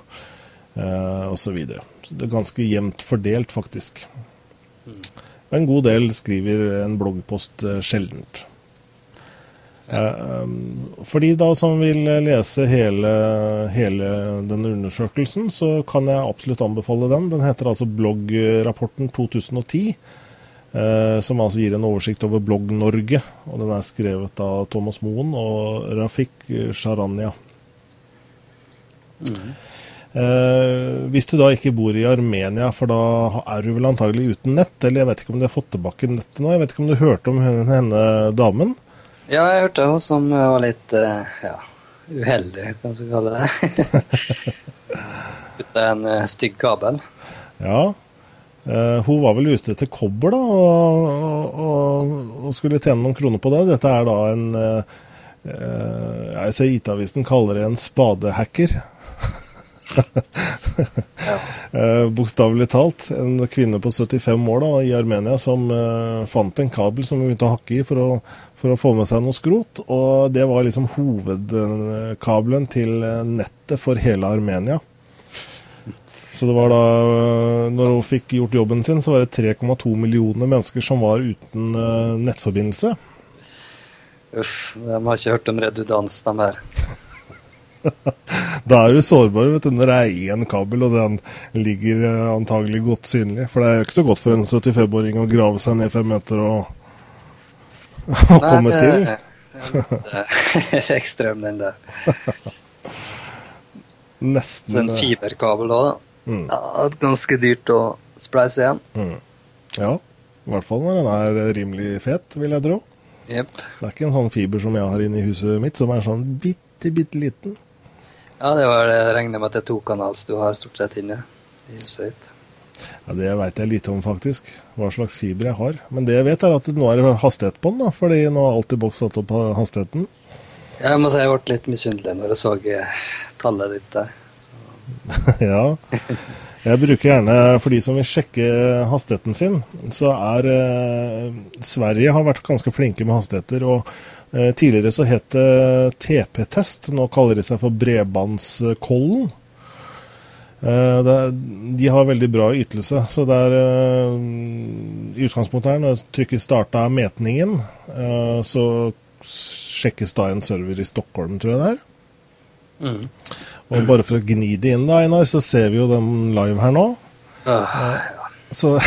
eh, osv. Så, videre. så det er ganske jevnt fordelt, faktisk. Mm. En god del skriver en bloggpost eh, sjeldent. Ja. Eh, for de da som vil lese hele, hele denne undersøkelsen, så kan jeg absolutt anbefale den. Den heter altså Bloggrapporten 2010. Eh, som altså gir en oversikt over Blogg-Norge. og Den er skrevet av Thomas Moen og Rafik Sharanya. Mm. Eh, hvis du da ikke bor i Armenia, for da er du vel antagelig uten nett? Eller jeg vet ikke om de har fått tilbake nettet nå? Jeg vet ikke om du hørte om henne, henne damen? Ja, jeg hørte hun som var litt eh, ja, uheldig, kan man kalle det. ute en uh, stygg kabel. Ja, Uh, hun var vel ute etter kobber da, og, og, og, skulle tjene noen kroner på det. Dette er da en uh, Jeg ser IT-avisen kaller det en spadehacker. Ja. uh, Bokstavelig talt. En kvinne på 75 år da, i Armenia som fant en kabel som hun begynte å hakke i for å, for å få med seg noe skrot. Og det var liksom hovedkabelen til nettet for hele Armenia. Så det var da Når hun fikk gjort jobben sin, så var det 3,2 millioner mennesker som var uten uh, nettforbindelse. Uff, de har ikke hørt om redundans, de her. da er du sårbar vet du, når det er én kabel, og den ligger uh, antagelig godt synlig. For det er jo ikke så godt for en 75-åring å grave seg ned fem meter og, og Nei, komme til. det er ekstrem, den der. Nesten. Så en fiberkabel òg, da. Mm. Ja, ganske dyrt å spleise igjen. Mm. Ja, i hvert fall når den er rimelig fet, vil jeg tro. Yep. Det er ikke en sånn fiber som jeg har inne i huset mitt, som er sånn bitte, bitte liten. Ja, det var det jeg regner med at det er tokanals du har stort sett inne i huset ditt. Ja, Det veit jeg lite om, faktisk. Hva slags fiber jeg har. Men det jeg vet, er at nå er det hastighet på den, da, fordi nå har alltid boks satt opp hastigheten. Ja, Jeg må si jeg ble litt misunnelig når jeg så tallet ditt der. ja. Jeg bruker gjerne, for de som vil sjekke hastigheten sin, så er eh, Sverige har vært ganske flinke med hastigheter. og Tidligere så het det TP-test, nå kaller de seg for Bredbåndskollen. Eh, de har veldig bra ytelse. så det er eh, I utgangspunktet her, når jeg trykker 'starta metningen', eh, så sjekkes da en server i Stockholm, tror jeg det er. Mm. Og bare for å gni det inn, da, Einar, så ser vi jo dem live her nå. Ja. Så,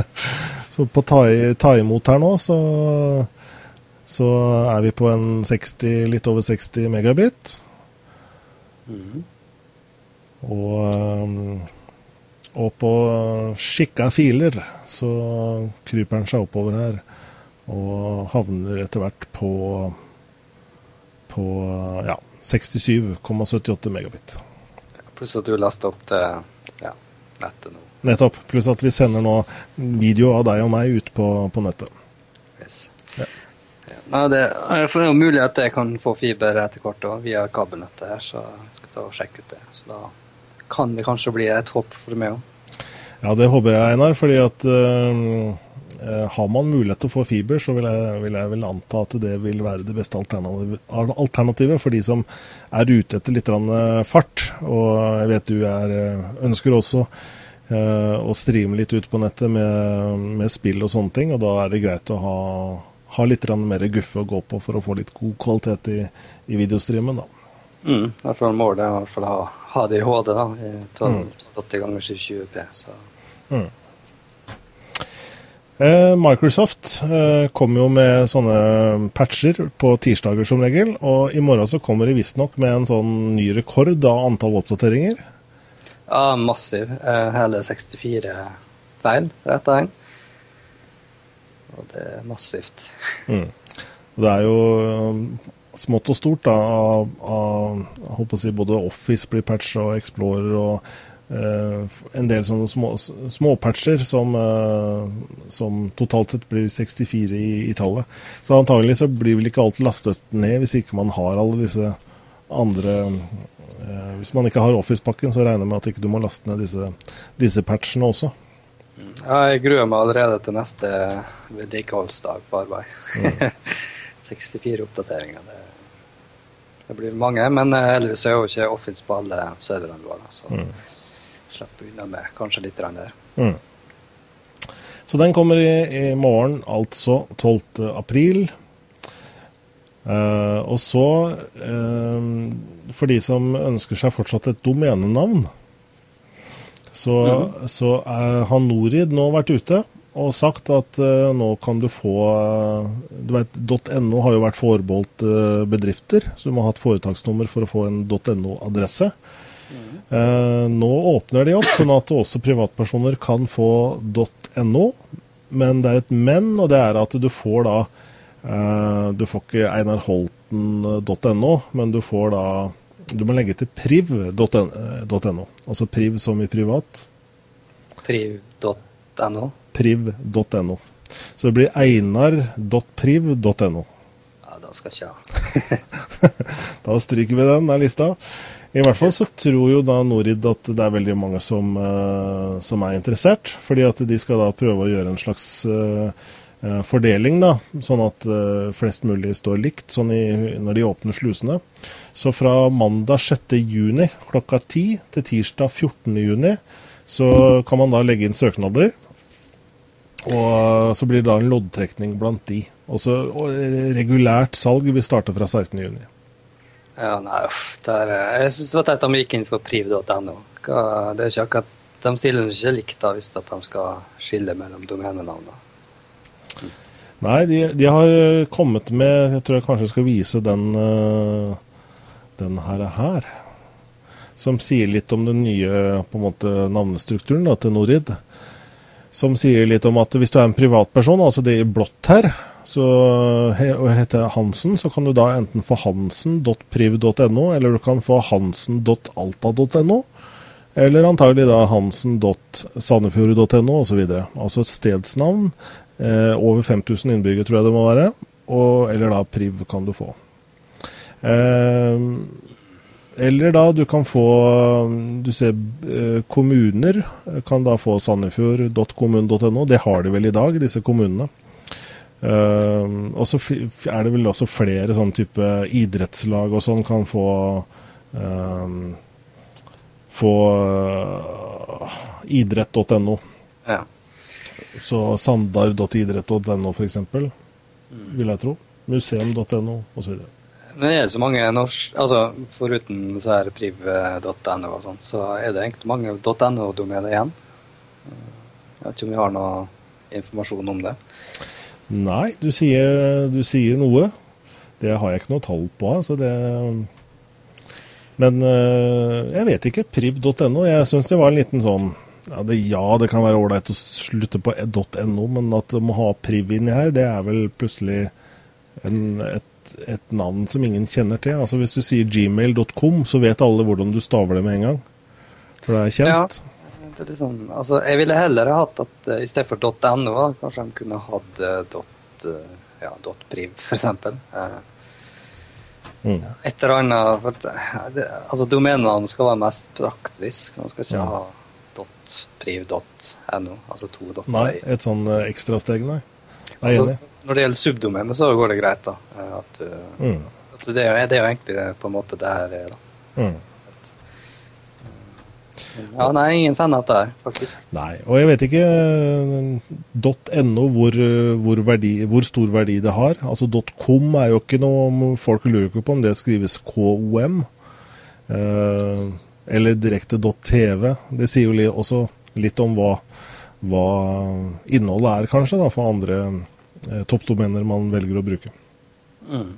så, på ta, ta, imot her nå, så, så er vi på en 60, litt over 60 megabit. Mm. Og, um, og på skikka filer så kryper den seg oppover her og havner etter hvert på på ja, 67,78 megabit. Pluss at du laster opp til ja, nettet nå. Nettopp. Pluss at vi sender nå video av deg og meg ut på, på nettet. Yes. Ja. Nei, det er jo mulig at jeg kan få fiber etter hvert da, via kabelnettet her, så jeg skal ta og sjekke ut det. Så da kan det kanskje bli et håp for meg òg. Ja, det håper jeg, Einar. fordi at uh, Eh, har man mulighet til å få fiber, så vil jeg, vil jeg, vel anta at det vil være det beste alternativet for de som er ute etter litt eh, fart. Og jeg vet du er, eh, ønsker også å streame litt ut på nettet med, med, spill og sånne ting, og da er det greit å ha, ha litt mer guffe å gå på for å få litt god kvalitet i, i videostreamen. da. Mm, i hvert fall målet er i hvert fall å ha, ha det i HD, da, i 1280 ganger 720P. så... Mm. Eh, Microsoft eh, kommer jo med sånne patcher på tirsdager som regel. Og i morgen så kommer de visstnok med en sånn ny rekord av antall oppdateringer. Ja, massiv. Eh, hele 64 feil rett og inn. Og det er massivt. Mm. Det er jo smått og stort da, av, av jeg håper å si, både Office blir patcha og Explorer og Uh, en del sånne små, småpatcher som, uh, som, totalt sett blir 64 i, i, tallet. Så antagelig så blir vel ikke alt lastet ned hvis ikke man har alle disse andre Hvis man ikke har Office-pakken, så regner jeg med at ikke du må laste ned disse, disse patchene også. Ja, jeg gruer meg allerede til neste vedlikeholdsdag på arbeid. Mm. 64 oppdateringer. Det, det, blir mange, men heldigvis er jo ikke Office på alle serverne våre. Så. Mm slipper unna med kanskje litt der. Mm. Så den kommer i, i morgen, altså 12. april. Uh, og så, uh, for de som ønsker seg fortsatt et domenenavn, så, mm. så uh, har Norid nå vært ute og sagt at uh, nå kan du få Du vet, .no har jo vært forbeholdt bedrifter, så du må ha et foretaksnummer for å få en .no-adresse. Eh, nå åpner de opp, sånn at også privatpersoner kan få .no. Men det er et men, og det er at du får da eh, Du får ikke einarholten.no, men du får da Du må legge til priv.no. Altså priv som i privat. Priv.no? Priv.no. Så det blir einar.priv.no. Ja, da skal ikke ha. da stryker vi den der lista. I hvert fall så tror jo da Norid at det er veldig mange som, uh, som, er interessert. Fordi at de skal da prøve å gjøre en slags uh, fordeling, da, sånn at uh, flest mulig står likt sånn i, når de åpner slusene. Så fra mandag 6.6 klokka 10 til tirsdag 14.6 så kan man da legge inn søknader. Og så blir det da en loddtrekning blant de. Også, og regulært salg vil starte fra 16.6. Ja, nei, uff. Der, jeg syns det var teit de gikk inn for priv.no. Det er ikke akkurat De stiller ikke likt da, hvis de skal skille mellom domenenavnene. Nei, de, de, har kommet med Jeg tror jeg kanskje skal vise den, uh, den her, her. Som sier litt om den nye på en måte, navnestrukturen da, til Norid. Som sier litt om at hvis du er en privatperson, altså det i blått her, så og heter Hansen, så kan du da enten få hansen.priv.no, eller du kan få hansen.alta.no. Eller antagelig da hansen.sandefjord.no osv. Altså stedsnavn. Eh, over 5000 innbyggere, tror jeg det må være. Og, eller da priv kan du få. Eh, eller da du kan få Du ser eh, kommuner kan da få sandefjord.kommune.no. Det har de vel i dag, disse kommunene. Uh, og så er det vel også flere sånn type idrettslag og sånn kan få uh, Få uh, idrett.no. Så sandar.idrett.no f.eks., mm. vil jeg tro. Museum.no osv. Men det er så mange norsk altså Foruten så her priv.no og sånn, så er det egentlig mange .no-domener igjen. Jeg vet ikke om vi har noe informasjon om det. Nei, du sier, du sier, noe. Det har jeg ikke noe tall på. Altså det, men eh, jeg vet ikke. Priv.no. Jeg syns det var en liten sånn ja det, ja, det kan være ålreit å slutte på .no, men at du må ha priv inni her, det er vel plutselig en, et, et, navn som ingen kjenner til. Altså Hvis du sier gmail.com, så vet alle hvordan du staver det med en gang. For det er kjent. Ja det er liksom, altså, jeg ville heller hatt at uh, i stedet for .no, da, kanskje de kunne hatt uh, dot, uh, ja, .priv, f.eks. Mm. Et eller annet for, det, altså Domenenavn skal være mest praktisk. De skal ikke ja. ha .priv.no, altså to dotter. Nei, et sånn uh, ekstrasteg, nei. Er altså. Når det gjelder subdomene, så går det greit. da. At, mm. at det, er, det, er, jo egentlig på en måte det her er. da. Mm. Ja, nei, ingen fan av det her, faktisk. Nei, og jeg vet ikke .no hvor, hvor, verdi, hvor, stor verdi det har. Altså .com er jo ikke noe Folk lurer ikke på om det skrives KOM. Eh, eller direkte .tv. Det sier jo også litt om hva, hva innholdet er, kanskje, da, for andre eh, toppdomener man velger å bruke. Mm.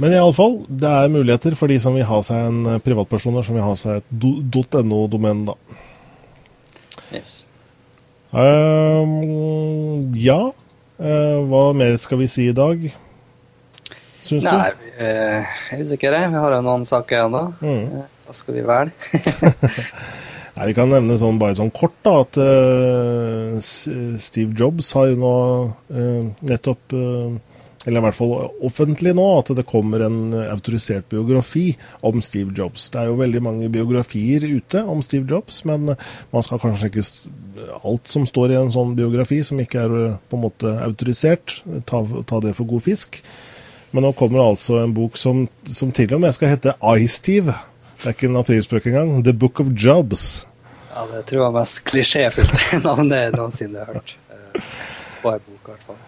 Men iallfall, det er muligheter for de som vil ha seg en eh, privatpersoner som vil ha seg et .no-domen, da. Yes. Um, ja, uh, hva mer skal vi si i dag? Syns du? Nei, jeg eh, er usikker. Vi har jo noen saker igjen, da. Mm. Eh, Hva skal vi velge? Nei, Vi kan nevne sånn, bare sånn kort da, at uh, Steve Jobs har jo nå uh, nettopp uh, Eller i hvert fall offentlig nå, at det kommer en autorisert biografi om Steve Jobs. Det er jo veldig mange biografier ute om Steve Jobs, men man skal kanskje ikke alt som står i en sånn biografi som ikke er eh, på en måte autorisert, ta, ta det for god fisk. Men nå kommer altså en bok som, som til og med skal hete I-Steve. Det er ikke en aprilspøk engang. The Book of Jobs. Ja, det tror jeg er mest klisjéfylte navnet jeg noensinne har hørt. Eh, På en bok, i hvert fall.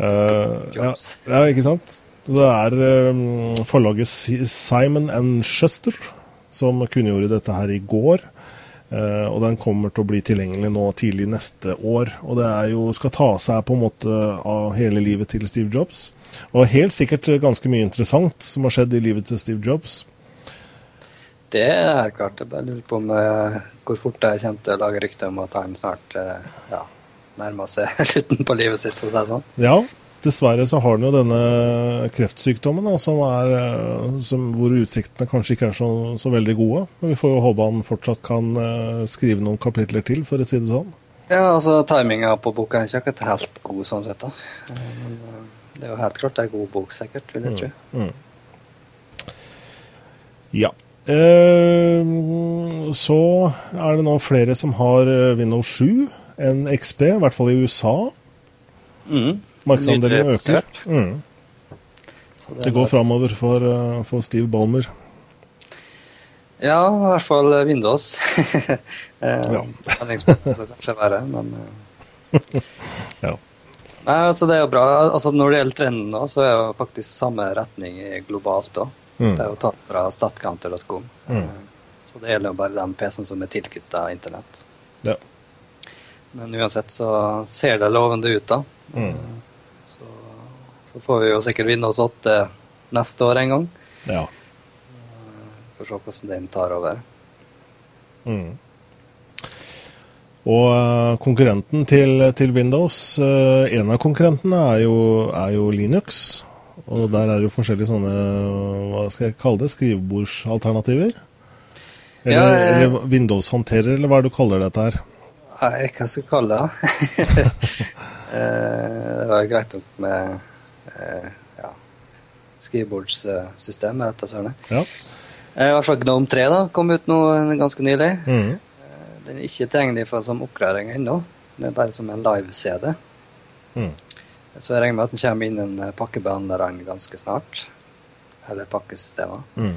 Uh, ja, ja, ikke sant? Det er um, forlaget Simon and Schuster som kunngjorde dette her i går. Uh, og den kommer til å bli tilgjengelig nå tidlig neste år. Og det er jo, skal ta seg på en måte av hele livet til Steve Jobs. Og helt sikkert ganske mye interessant som har skjedd i livet til Steve Jobs. Det er klart. Jeg bare lurer på om, uh, hvor fort jeg kommer til å lage rykte om at han snart uh, ja, nærmer seg slutten på livet sitt, for å si det sånn. Ja, dessverre så har han jo denne kreftsykdommen, da, som er, eh, som, hvor utsiktene kanskje ikke er så, så veldig gode. Men vi får jo håpe han fortsatt kan skrive noen kapitler til, for å si det sånn. Ja, altså Timinga på boka er ikke akkurat helt god sånn sett. da. Men det er jo helt klart en god bok, sikkert, vil jeg tro. Mm. Ja. Eh, så er det nå flere som har eh, Windows 7 enn XP, i hvert fall i USA. Mm. Markedsandelen øker. Mm. Det går framover for, eh, for Steve Ballmer. Ja, i hvert fall Windows. eh, Ja. Redningsbåten skal kanskje være, men eh, Ja. Nei, altså Det er jo bra. Altså Når det gjelder trenden, nå, så er jo faktisk samme retning globalt. da. Mm. Det er jo tatt fra statcounter.com. Mm. Eh, Så det gjelder jo bare den PC-en som er tilknytta internett. Ja. Men uansett så ser det lovende ut, da. Mm. Så, så får vi jo sikkert Windows 8 neste år en gang. ja. Får se hvordan den tar over. Mm. Og eh, konkurrenten til, til Windows, eh, en av konkurrentene er jo, er jo Linux. Og der er det jo forskjellige sånne, hva skal jeg kalle det, skrivebordsalternativer. Eller, Ja, jeg... eller Windows-håndterer, eller hva er det du kaller dette her? Nei, hva skal jeg kalle det? Eh, det var greit nok med eh, ja, skrivebordssystemet, dette, søren. Ja. Eh, I hvert fall Gnome 3 da, kom ut nå eh, ganske nylig. Mm. Eh, Den er ikke tilgjengelig for som oppgradering ennå. Den er bare som en live-CD. Mm. Så jeg regner med at den kommer inn en pakkebehandlerne ganske snart. Eller pakkesystemer. Mm.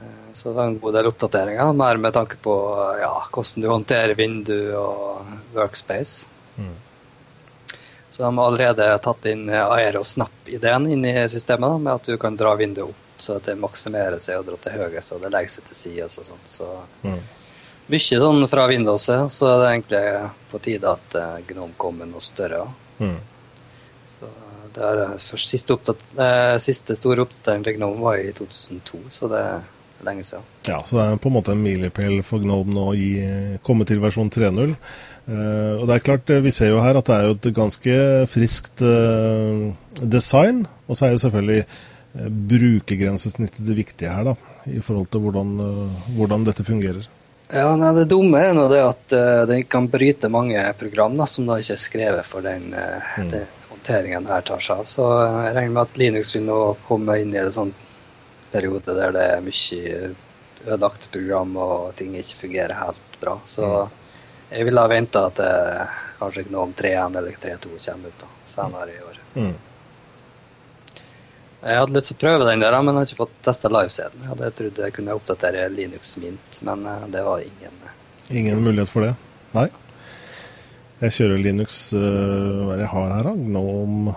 Eh, Så det var en god del oppdateringer, mer med tanke på eh, ja, hvordan du håndterer vindu og workspace. Mm. Så de har allerede tatt inn eh, aerosnap-ideen inn i systemet, da, med at du kan dra vinduet opp så det maksimerer seg og drar til høyre, så det legger seg til side og sånt. Så Mm. Mye sånn fra Windowset, så er det egentlig på tide at Gnom Gnome kommer med noe større. Mm. Så det er, eh, først siste, oppdat eh, siste store oppdatering til Gnome var i 2002, så det er lenge siden. Ja, så det er på en måte en milepæl for Gnome nå å komme til versjon 3.0. Eh, og det er klart, eh, Vi ser jo her at det er jo et ganske friskt eh, design. Og så er jo selvfølgelig eh, brukergrensesnittet det viktige her, da, i forhold til hvordan, eh, hvordan dette fungerer. Ja, nei, Det dumme er nå det at uh, den kan bryte mange program da, som da ikke er skrevet for den, uh, Mm. den håndteringen her tar seg av. Så eh, jeg regner med at Linux vil nå komme inn i en sånn periode der det er mye ødelagt program og ting ikke fungerer helt bra. Så Mm. jeg ville ha venta at det kanskje Gnome 3.1 eller 3.2 kommer ut da, senere i år. Mm. Jeg hadde lyst til å prøve den der, men jeg har ikke fått testa livescenen. Jeg hadde trodd jeg kunne oppdatere Linux Mint, men eh, det var ingen. Ingen mulighet for det? Nei. Jeg kjører Linux eh, Hva er det jeg har her, da? Gnome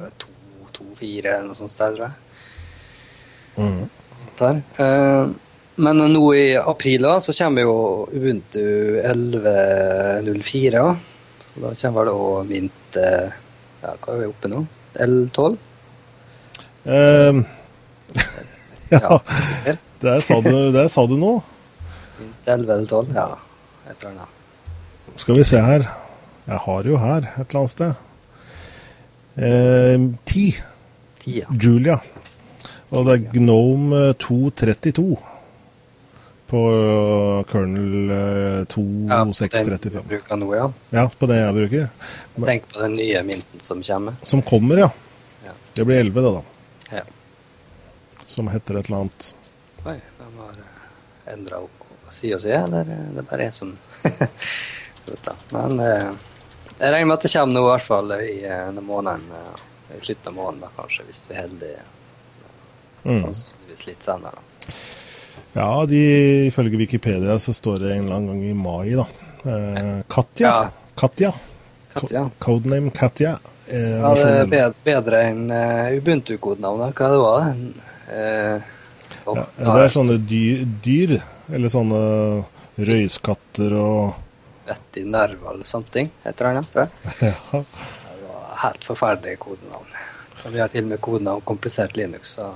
2-4 eller noe sånt sted, tror jeg. mm. Der. Eh, men nå i april da, så kommer jo Ubuntu 11.04. Så da kommer det òg Mint eh, Ja, hva er vi oppe nå? L12? Eh, ja, Ja. der sa, du, der sa du noe. Intel L12, Ja, et eller annet. Skal vi se her. Jeg har jo her et eller annet sted. Eh, 10. ja. Julia. Og det er Gnome 232 på øh, kernel 2.635. Ja, den bruker nå, ja. Ja, på det jeg bruker. Tenk på den nye mynten som kommer. Som kommer, ja. Ja. Det blir 11, det, da. Ja. Som heter et eller annet. Oi, de har endra side si og si, eller er det bare jeg som. Men eh, jeg regner med at det kommer nå, i hvert fall i denne måneden. I slutten av måneden, da, kanskje, hvis du er heldig. Mm. Sannsynligvis litt senere. da. Ja, de, ifølge Wikipedia så står det en eller annen gang i mai, da. Eh, Katja. Ja. Katja. Katja. Codename Katja. Eh, Ja, det er bedre, bedre enn uh, Ubuntu-kodenavnet. Hva det var det? Eh, ja, det er sånne dyr, dyr, eller sånne røyskatter og Betty Nerval something, heter han, tror jeg. ja. Det var helt forferdelig kodenavn. Vi har til og med kodenavn komplisert Linux, så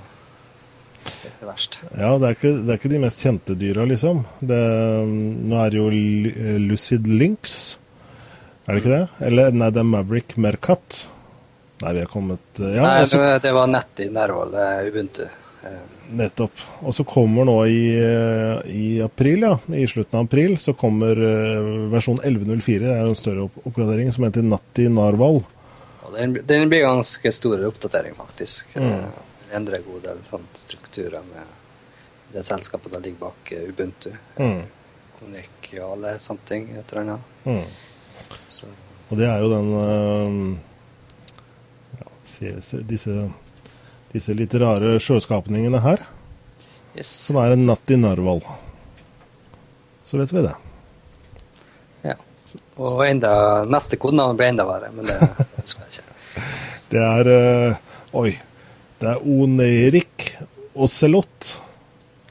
verst. Ja, det er, ikke, det er ikke de mest kjente dyra, liksom. Det, nå er det jo Lucid Lynx, er det ikke det? Eller nei, det er Maverick Mercat. Nei, vi har kommet ja, Nei, også, det, var nett i det er Ubuntu. Eh, Nettopp. Og så kommer nå i, eh, i april, ja, i slutten av april, så kommer eh, versjon 11.04. Det er en større opp oppgradering som heter Natti Narval. Den, den blir ganske stor oppdatering, faktisk. Mm. Den en god del sånn, strukturer med det selskapet som ligger bak eh, Ubuntu. Mm. Konnikiale something, et eller annet. Mm. Så, Og det er jo den uh, ja, se, se, disse, disse litt rare sjøskapningene her, yes. som er en natt i Narval. Så vet vi det. Ja. Og enda, neste kodenavn blir enda verre, men det husker jeg ikke. Det er uh, Oi. Det er Onerik Ocelot.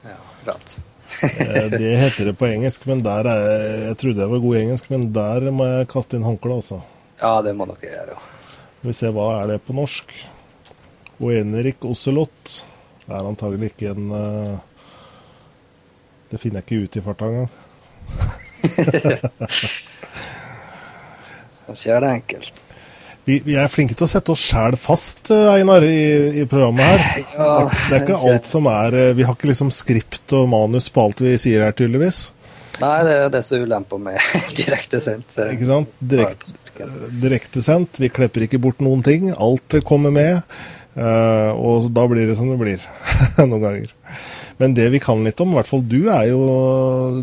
Ja, rart. Eh, Det heter det på engelsk, men der er Jeg trodde jeg var god i engelsk, men der må jeg kaste inn håndkleet, altså. Ja, det må dere gjøre. ja. Skal vi se, hva er det på norsk? Oenerik Ocelot. Er antagelig ikke en uh, Det finner jeg ikke ut i farta engang. Skal ikke gjøre det enkelt. Vi, vi er flinke til å sette oss sjæl fast, eh, Einar, i, i programmet her. Ja, Det er ikke alt som er eh, Vi har ikke liksom skript og manus på alt vi sier her, tydeligvis. Nei, det er det som er ulempa med direktesendt. Ikke sant? Direktesendt. Direktesendt. Vi klepper ikke bort noen ting. Alt kommer med. eh, og da blir det som det blir noen ganger. Men det vi kan litt om, i hvert fall du er jo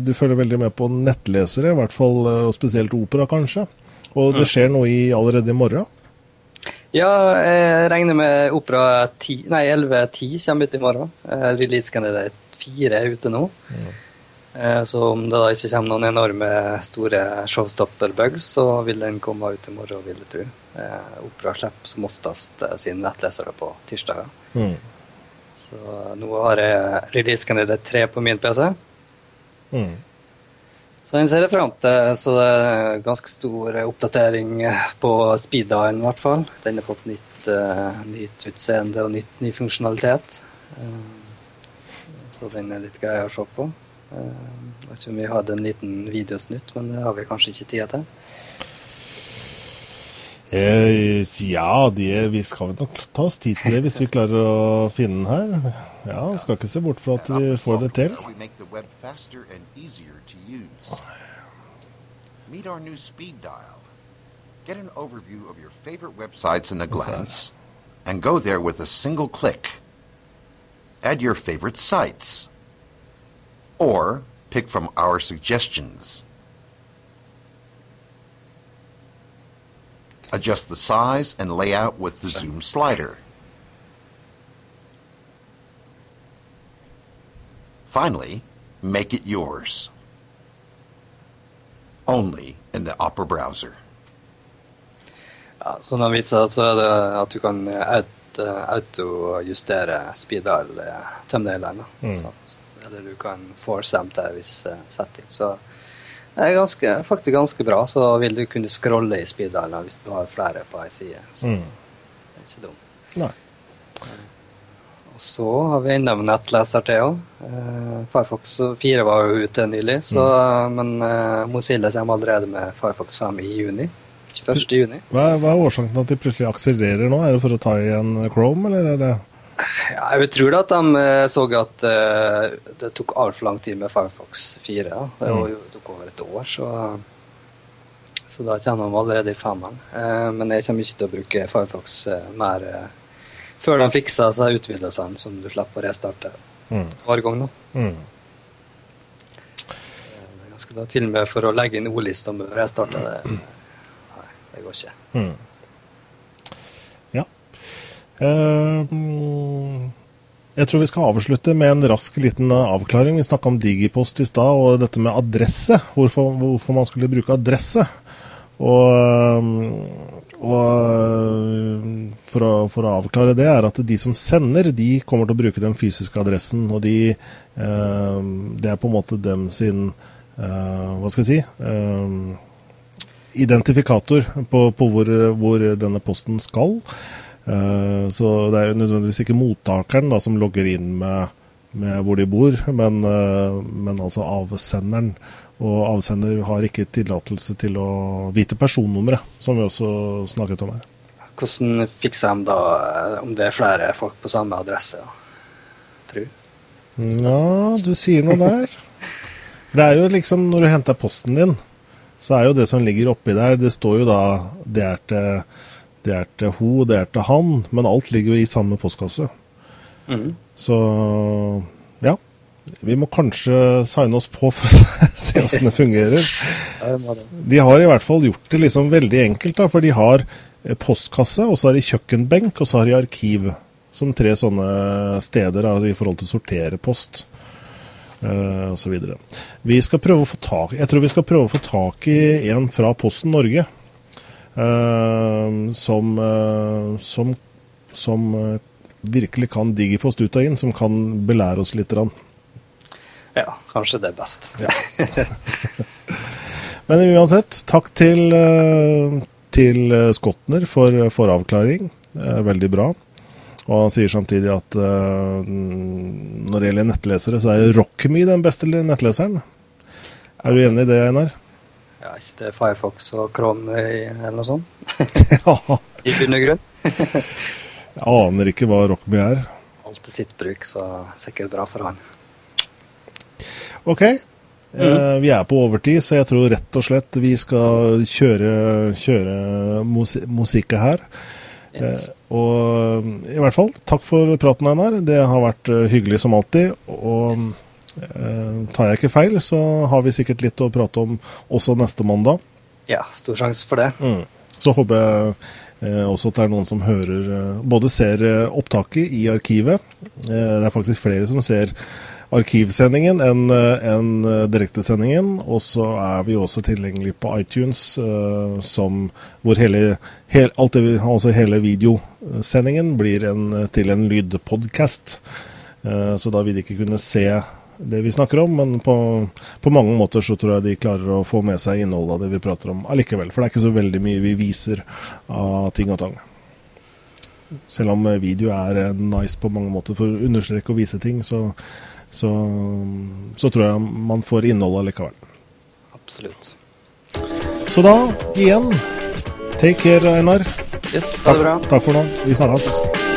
Du følger veldig med på nettlesere, i hvert fall, spesielt opera, kanskje. Og det skjer noe i, allerede i morgen. Ja, jeg regner med Opera 10, nei, 11.10 kommer ut i morgen. Eh, Release Candidate 4 er ute nå. Mm. Så om det da ikke kommer noen enorme store showstopper-bugs, så vil den komme ut i morgen, vil jeg tro. Eh, Opera slipper som oftest sine nettlesere på tirsdager. Mm. Så nå har jeg Release Candidate 3 på min PC. Mm. Så den ser jeg fram til. Så det er ganske stor oppdatering på speed-dialen i hvert fall. Den har fått nytt, eh, nytt utseende og nytt, ny funksjonalitet. Eh, så den er litt grei å se på. Eh, jeg vet ikke om vi hadde en liten videosnutt, men det har vi kanskje ikke tid til. Eh, ja, det, vi skal nok ta oss tid til det hvis vi klarer å finne den her. Ja, skal ikke se bort fra at vi får det til. We make the web faster and easier to use. Meet our new speed dial. Get an overview of your favorite websites in a glance and go there with a single click. Add your favorite sites. Or pick from our suggestions. Adjust the size and layout with the zoom slider. Finally, make it yours. Only in the Opera browser. Ja, så den viser, så er det at du kan autojustere auto-justere speed-dial thumbnailene. Mm. Eller du kan en viss eh, setting. Så det er ganske, faktisk ganske bra. Så vil du kunne scrolle i speed-dialene hvis du har flere på ei side. Så Mm. det er ikke dumt. Nei. Så har vi nettleser til òg. Eh, Firefox 4 var jo ute nylig, så, men eh, Mozilla kommer allerede med Firefox 5 i juni 21. juni. Hva, hva er årsaken til at de plutselig akselererer nå? Er det for å ta igjen Chrome, eller er det Ja, jeg tror tro at de eh, så at eh, det tok altfor lang tid med Firefox 4. Da. Det jo, tok over et år, så, så da kommer de allerede i femmeren. Eh, men jeg kommer ikke til å bruke Firefox eh, mer eh, før de fiksa seg utvidelsene som du slipper å restarte Mm. hver gang. da. Mm. Jeg skal da til og med for å legge inn ordlista med å restarte det. Nei, det går ikke. Mm. Ja. Eh, mm, jeg tror vi skal avslutte med en rask liten eh, avklaring. Vi snakka om Digipost i stad, og dette med adresse. Hvorfor, hvorfor man skulle bruke adresse. Og, eh, og eh, for, å, for å avklare det, er at de som sender, de kommer til å bruke den fysiske adressen. Og de, eh, det er på en måte dem sin eh, Hva skal jeg si? eh, identifikator på, på hvor, hvor denne posten skal. Eh, så det er jo nødvendigvis ikke mottakeren da, som logger inn med, med hvor de bor, men, eh, men altså avsenderen. Og avsender har ikke tillatelse til å vite personnummeret, som vi også snakket om her. Hvordan fikser de da eh, om det er flere folk på samme adresse? Tror? Ja, du sier noe der. Det er jo liksom når du henter posten din, så er jo det som ligger oppi der, det står jo da det er til, det er til ho, det er til han, men alt ligger jo i samme postkasse. Mm. Så ja. Vi må kanskje signe oss på for å se hvordan det fungerer. De har i hvert fall gjort det liksom veldig enkelt, da, for de har eh, postkasse, og så har de kjøkkenbenk, og så har de arkiv. Som tre sånne steder da, i forhold til å sortere post. Uh, så videre. Vi skal prøve å få tak Jeg tror vi skal prøve å få tak i en fra Posten Norge. Uh, som uh, som, som eh, virkelig kan digipost ut og inn, som kan belære oss litt. Grann. Ja, kanskje det er best. Ja. Men uansett, takk til, eh, til eh, Skotner for, for avklaring. Er veldig bra. Og han sier samtidig at uh, når det gjelder nettlesere, så er Rockme den beste nettleseren. Er du enig i det, Einar? Ja, ikke det Firefox og Chrome eller noe sånt? ja. I bunn og grunn. Jeg aner ikke hva Rockme er. Alt til sitt bruk, så sikkert bra for han. Ok. Eh, vi er på overtid, så jeg tror rett og slett vi skal kjøre, kjøre musi musikket her. Yes. Eh, og i hvert fall, takk for praten, Einar. Det har vært eh, hyggelig som alltid. Og Yes. tar jeg ikke feil, så har vi sikkert litt å prate om også neste mandag. Ja, stor sjanse for det. Mm. Så håper jeg eh, også at det er noen som hører Både ser opptaket i arkivet. Eh, det er faktisk flere som ser arkivsendingen enn en enn, eh, direktesendingen. Og så er vi også tilgjengelig på iTunes, eh, som, hvor hele, hel, det, altså hele videosendingen blir en, til en lydpodcast. Eh, så da vil de ikke kunne se det vi snakker om, men på, på mange måter så tror jeg de klarer å få med seg innholdet av det vi prater om allikevel. For det er ikke så veldig mye vi viser av ting og tang. Selv om eh, video er eh, nice på mange måter for å understreke og vise ting, så, så, så tror jeg man får innholdet likevel. Absolutt. Så da, igjen, take care, Einar. Yes, ha det bra. Takk for nå. Vi snakkes.